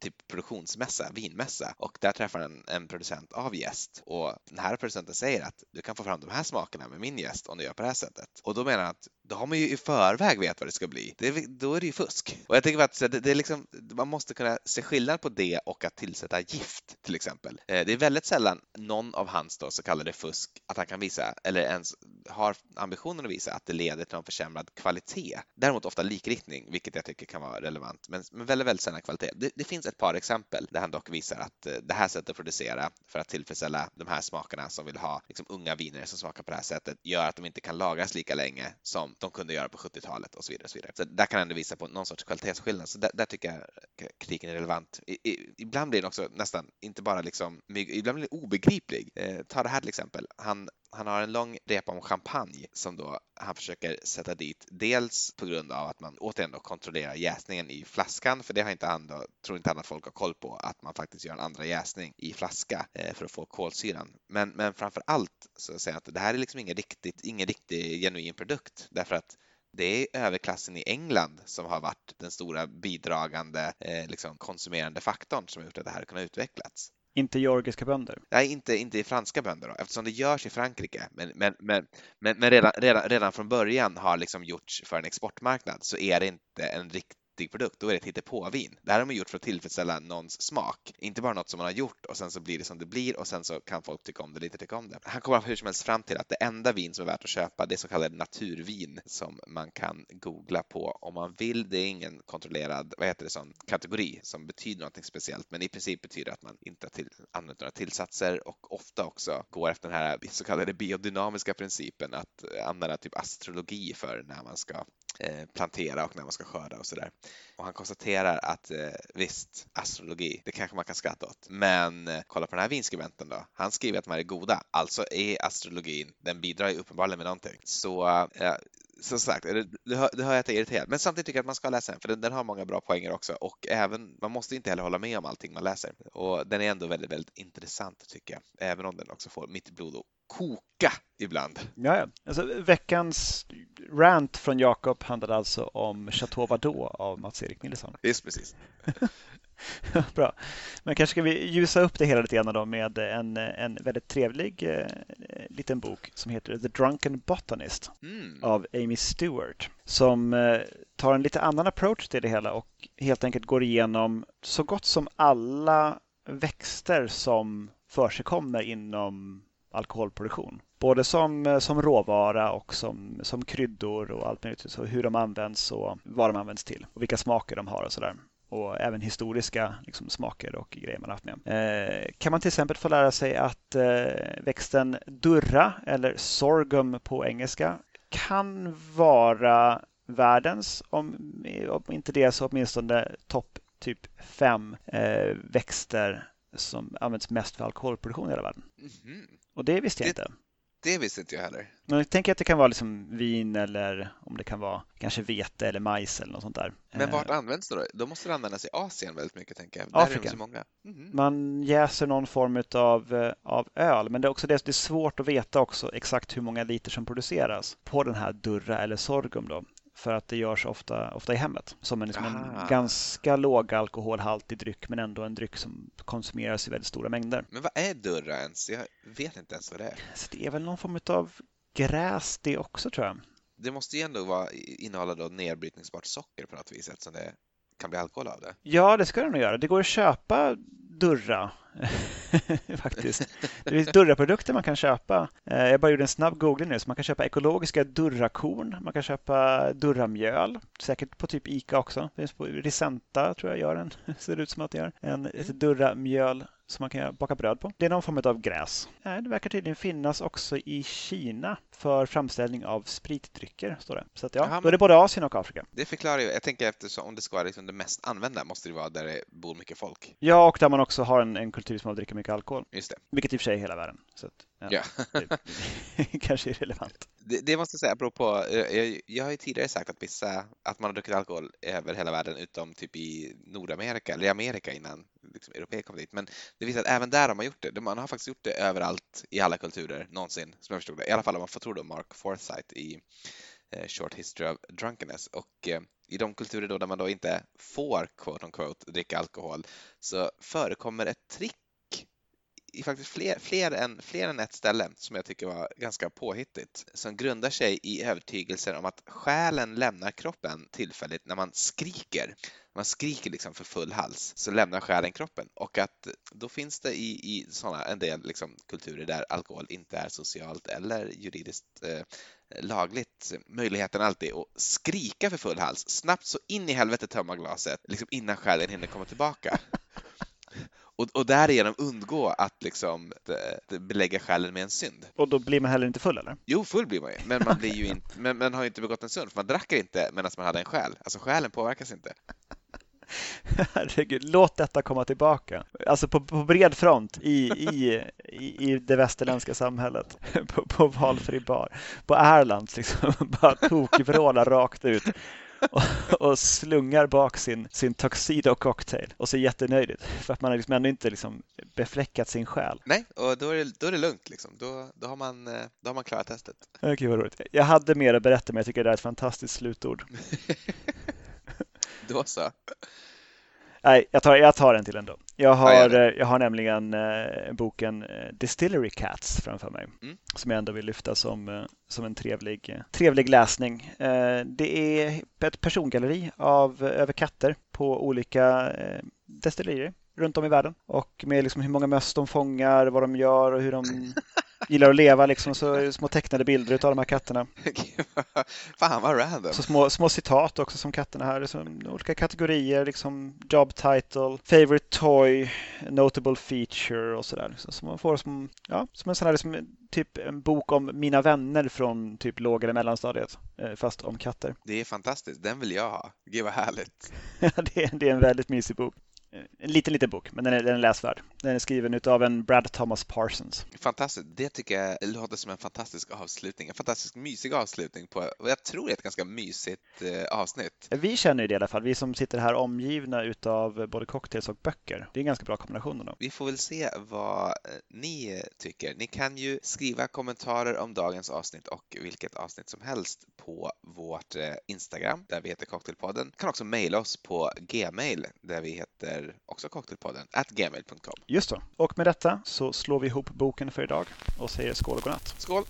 typ produktionsmässa, vinmässa och där träffar han en, en producent av gäst och den här producenten säger att du kan få fram de här smakerna med min gäst om du gör på det här sättet. Och då menar han att då har man ju i förväg vet vad det ska bli. Det, då är det ju fusk. Och jag tänker att det, det är liksom, man måste kunna se skillnad på det och att tillsätta gift till exempel. Eh, det är väldigt sällan någon av hans då så kallade fusk att han kan visa eller ens har ambitionen att visa att det leder till någon försämrad kvalitet. Däremot ofta likriktning, vilket jag tycker kan vara relevant, men, men väldigt, väldigt sällan kvalitet. Det, det finns ett par exempel där han dock visar att eh, det här sättet att producera för att tillfredsställa de här smakerna som vill ha liksom, unga viner som smakar på det här sättet gör att de inte kan lagras lika länge som de kunde göra på 70-talet och så vidare. Och så, vidare. så där kan han ändå visa på någon sorts kvalitetsskillnad. Så där, där tycker jag kritiken är relevant. I, i, ibland blir den också nästan inte bara liksom, ibland blir den obegriplig. Eh, ta det här till exempel. Han han har en lång repa om champagne som då han försöker sätta dit. Dels på grund av att man återigen då kontrollerar jäsningen i flaskan, för det har inte han då, tror inte han att folk har koll på, att man faktiskt gör en andra jäsning i flaska eh, för att få kolsyran. Men, men framför allt så säger han att det här är liksom ingen riktigt, ingen riktig genuin produkt därför att det är överklassen i England som har varit den stora bidragande eh, liksom konsumerande faktorn som har gjort att det här har kunnat utvecklas. Inte georgiska bönder? Nej, inte, inte i franska bönder då, eftersom det görs i Frankrike. Men, men, men, men, men redan, redan, redan från början har liksom gjorts för en exportmarknad så är det inte en riktig nyttig produkt, då är det ett hittepåvin. Det här har man gjort för att tillfredsställa någons smak, inte bara något som man har gjort och sen så blir det som det blir och sen så kan folk tycka om det eller inte tycka om det. Han kommer hur som helst fram till att det enda vin som är värt att köpa, det är så kallade naturvin som man kan googla på om man vill. Det är ingen kontrollerad, vad heter det, sån kategori som betyder någonting speciellt, men i princip betyder det att man inte har till, använt några tillsatser och ofta också går efter den här så kallade biodynamiska principen att använda typ astrologi för när man ska Eh, plantera och när man ska skörda och sådär. Och han konstaterar att eh, visst, astrologi, det kanske man kan skratta åt. Men eh, kolla på den här vinskribenten då. Han skriver att de här är goda. Alltså är astrologin, den bidrar ju uppenbarligen med någonting. Så eh, som sagt, det, hör, det hör jag att jag är irriterad. Men samtidigt tycker jag att man ska läsa den, för den, den, har många bra poänger också. Och även, man måste inte heller hålla med om allting man läser. Och den är ändå väldigt, väldigt intressant tycker jag. Även om den också får mitt blod att koka ibland. Ja. Alltså, veckans rant från Jakob handlade alltså om Chateau Vadå av Mats-Erik Millesson. Just precis. [laughs] [laughs] Bra. Men kanske ska vi ljusa upp det hela lite grann då med en, en väldigt trevlig eh, liten bok som heter The Drunken Botanist mm. av Amy Stewart som eh, tar en lite annan approach till det hela och helt enkelt går igenom så gott som alla växter som försigkommer inom alkoholproduktion. Både som, eh, som råvara och som, som kryddor och allt möjligt. Så hur de används och vad de används till och vilka smaker de har och sådär och även historiska liksom, smaker och grejer man haft med. Eh, kan man till exempel få lära sig att eh, växten durra eller sorghum på engelska kan vara världens, om, om inte det så åtminstone topp typ fem eh, växter som används mest för alkoholproduktion i hela världen. Mm. Och det visste jag det, inte. Det visste inte jag heller. Men jag tänker att det kan vara liksom vin eller om det kan vara kanske vete eller majs eller något sånt där. Men vart eh. används det då? Då måste det användas i Asien väldigt mycket tänker jag. Afrika. Där är så många. Mm. Man jäser någon form av, eh, av öl, men det är också det, det är svårt att veta också exakt hur många liter som produceras på den här durra eller sorghum då för att det görs ofta, ofta i hemmet som en, liksom en ganska låg alkoholhaltig dryck men ändå en dryck som konsumeras i väldigt stora mängder. Men vad är durra ens? Jag vet inte ens vad det är. Så det är väl någon form av gräs det också tror jag. Det måste ju ändå vara, innehålla då nedbrytningsbart socker på något vis eftersom det kan bli alkohol av det. Ja, det ska det nog göra. Det går att köpa Durra [laughs] faktiskt. Det finns Durra-produkter man kan köpa. Eh, jag bara gjorde en snabb googling nu, så man kan köpa ekologiska Durra-korn, man kan köpa Durra-mjöl, säkert på typ Ica också. Det finns på Risenta tror jag gör en, [laughs] ser det ut som att det gör. En, ett Durra-mjöl som man kan baka bröd på. Det är någon form av gräs. Det verkar tydligen finnas också i Kina för framställning av spritdrycker, står det. Så att, ja, Jaha, då är det både Asien och Afrika. Det förklarar ju. Jag tänker eftersom om det ska vara liksom det mest använda måste det vara där det bor mycket folk. Ja, och där man också har en, en kultur som dricker mycket alkohol. Just det. Vilket i och för sig är hela världen. Så att, ja, ja. [laughs] det, kanske är relevant. Det, det, måste jag säga apropå, jag, jag har ju tidigare sagt att vissa, att man har druckit alkohol över hela världen utom typ i Nordamerika eller i Amerika innan liksom, europeer kom dit. Men det visar att även där har man gjort det. Man har faktiskt gjort det överallt i alla kulturer någonsin, som jag förstod det. I alla fall om man får tro då Mark Forsyth i eh, Short History of Drunkenness. Och eh, i de kulturer då där man då inte får quote on quote dricka alkohol så förekommer ett trick i faktiskt fler, fler, än, fler än ett ställe som jag tycker var ganska påhittigt som grundar sig i övertygelser om att själen lämnar kroppen tillfälligt när man skriker. Man skriker liksom för full hals så lämnar själen kroppen och att då finns det i, i såna, en del liksom, kulturer där alkohol inte är socialt eller juridiskt eh, lagligt möjligheten alltid att skrika för full hals, snabbt så in i helvete tömma glaset liksom innan själen hinner komma tillbaka [laughs] och, och därigenom undgå att liksom belägga själen med en synd. Och då blir man heller inte full eller? Jo, full blir man ju, men man, blir ju [laughs] inte, men, men har ju inte begått en synd, för man drack inte medan man hade en själ. Alltså själen påverkas inte. [laughs] Herregud, låt detta komma tillbaka. Alltså på, på bred front i, i, i, det västerländska samhället. [laughs] På, på valfri bar. På Erlands liksom. [laughs] Bara tokvråla rakt ut och, och, slungar bak sin, sin tuxedo cocktail och ser jättenöjd ut för att man har liksom ändå inte liksom befläckat sin själ. Nej, och då är det, då är det lugnt liksom. Då, då, har man, eh, då har man klarat testet. Okej, vad roligt. Jag hade mer att berätta men jag tycker det är ett fantastiskt slutord. [laughs] då så. Nej, jag tar, jag tar en till ändå. Jag har, ja, jag har nämligen eh, boken eh, Distillery Cats framför mig mm. som jag ändå vill lyfta som, eh, som en trevlig, eh, trevlig läsning. Eh, det är ett persongalleri av över katter på olika eh, destillerier runt om i världen och med liksom hur många möss de fångar, vad de gör och hur de [laughs] gillar att leva liksom, så små tecknade bilder av de här katterna. [laughs] Fan vad random. Så små, små citat också som katterna här, liksom, olika kategorier, liksom job title, favorite toy, notable feature och sådär. Så, så man får som, ja, som en sån här liksom, typ en bok om mina vänner från typ låg eller mellanstadiet, eh, fast om katter. Det är fantastiskt, den vill jag ha. Gud vad härligt. [laughs] det, är, det är en väldigt mysig bok. En liten, liten bok, men den är, den är läsvärd. Den är skriven av en Brad Thomas Parsons. Fantastiskt. Det tycker jag låter som en fantastisk avslutning. En fantastisk mysig avslutning på jag tror är ett ganska mysigt eh, avsnitt. Vi känner ju det i alla fall, vi som sitter här omgivna utav både cocktails och böcker. Det är en ganska bra kombination. Då. Vi får väl se vad eh, ni tycker. Ni kan ju skriva kommentarer om dagens avsnitt och vilket avsnitt som helst på vårt eh, Instagram där vi heter Cocktailpodden. Kan också mejla oss på gmail där vi heter också Cocktailpodden, at gmail.com. Just så. Och med detta så slår vi ihop boken för idag och säger skål och godnatt. Skål!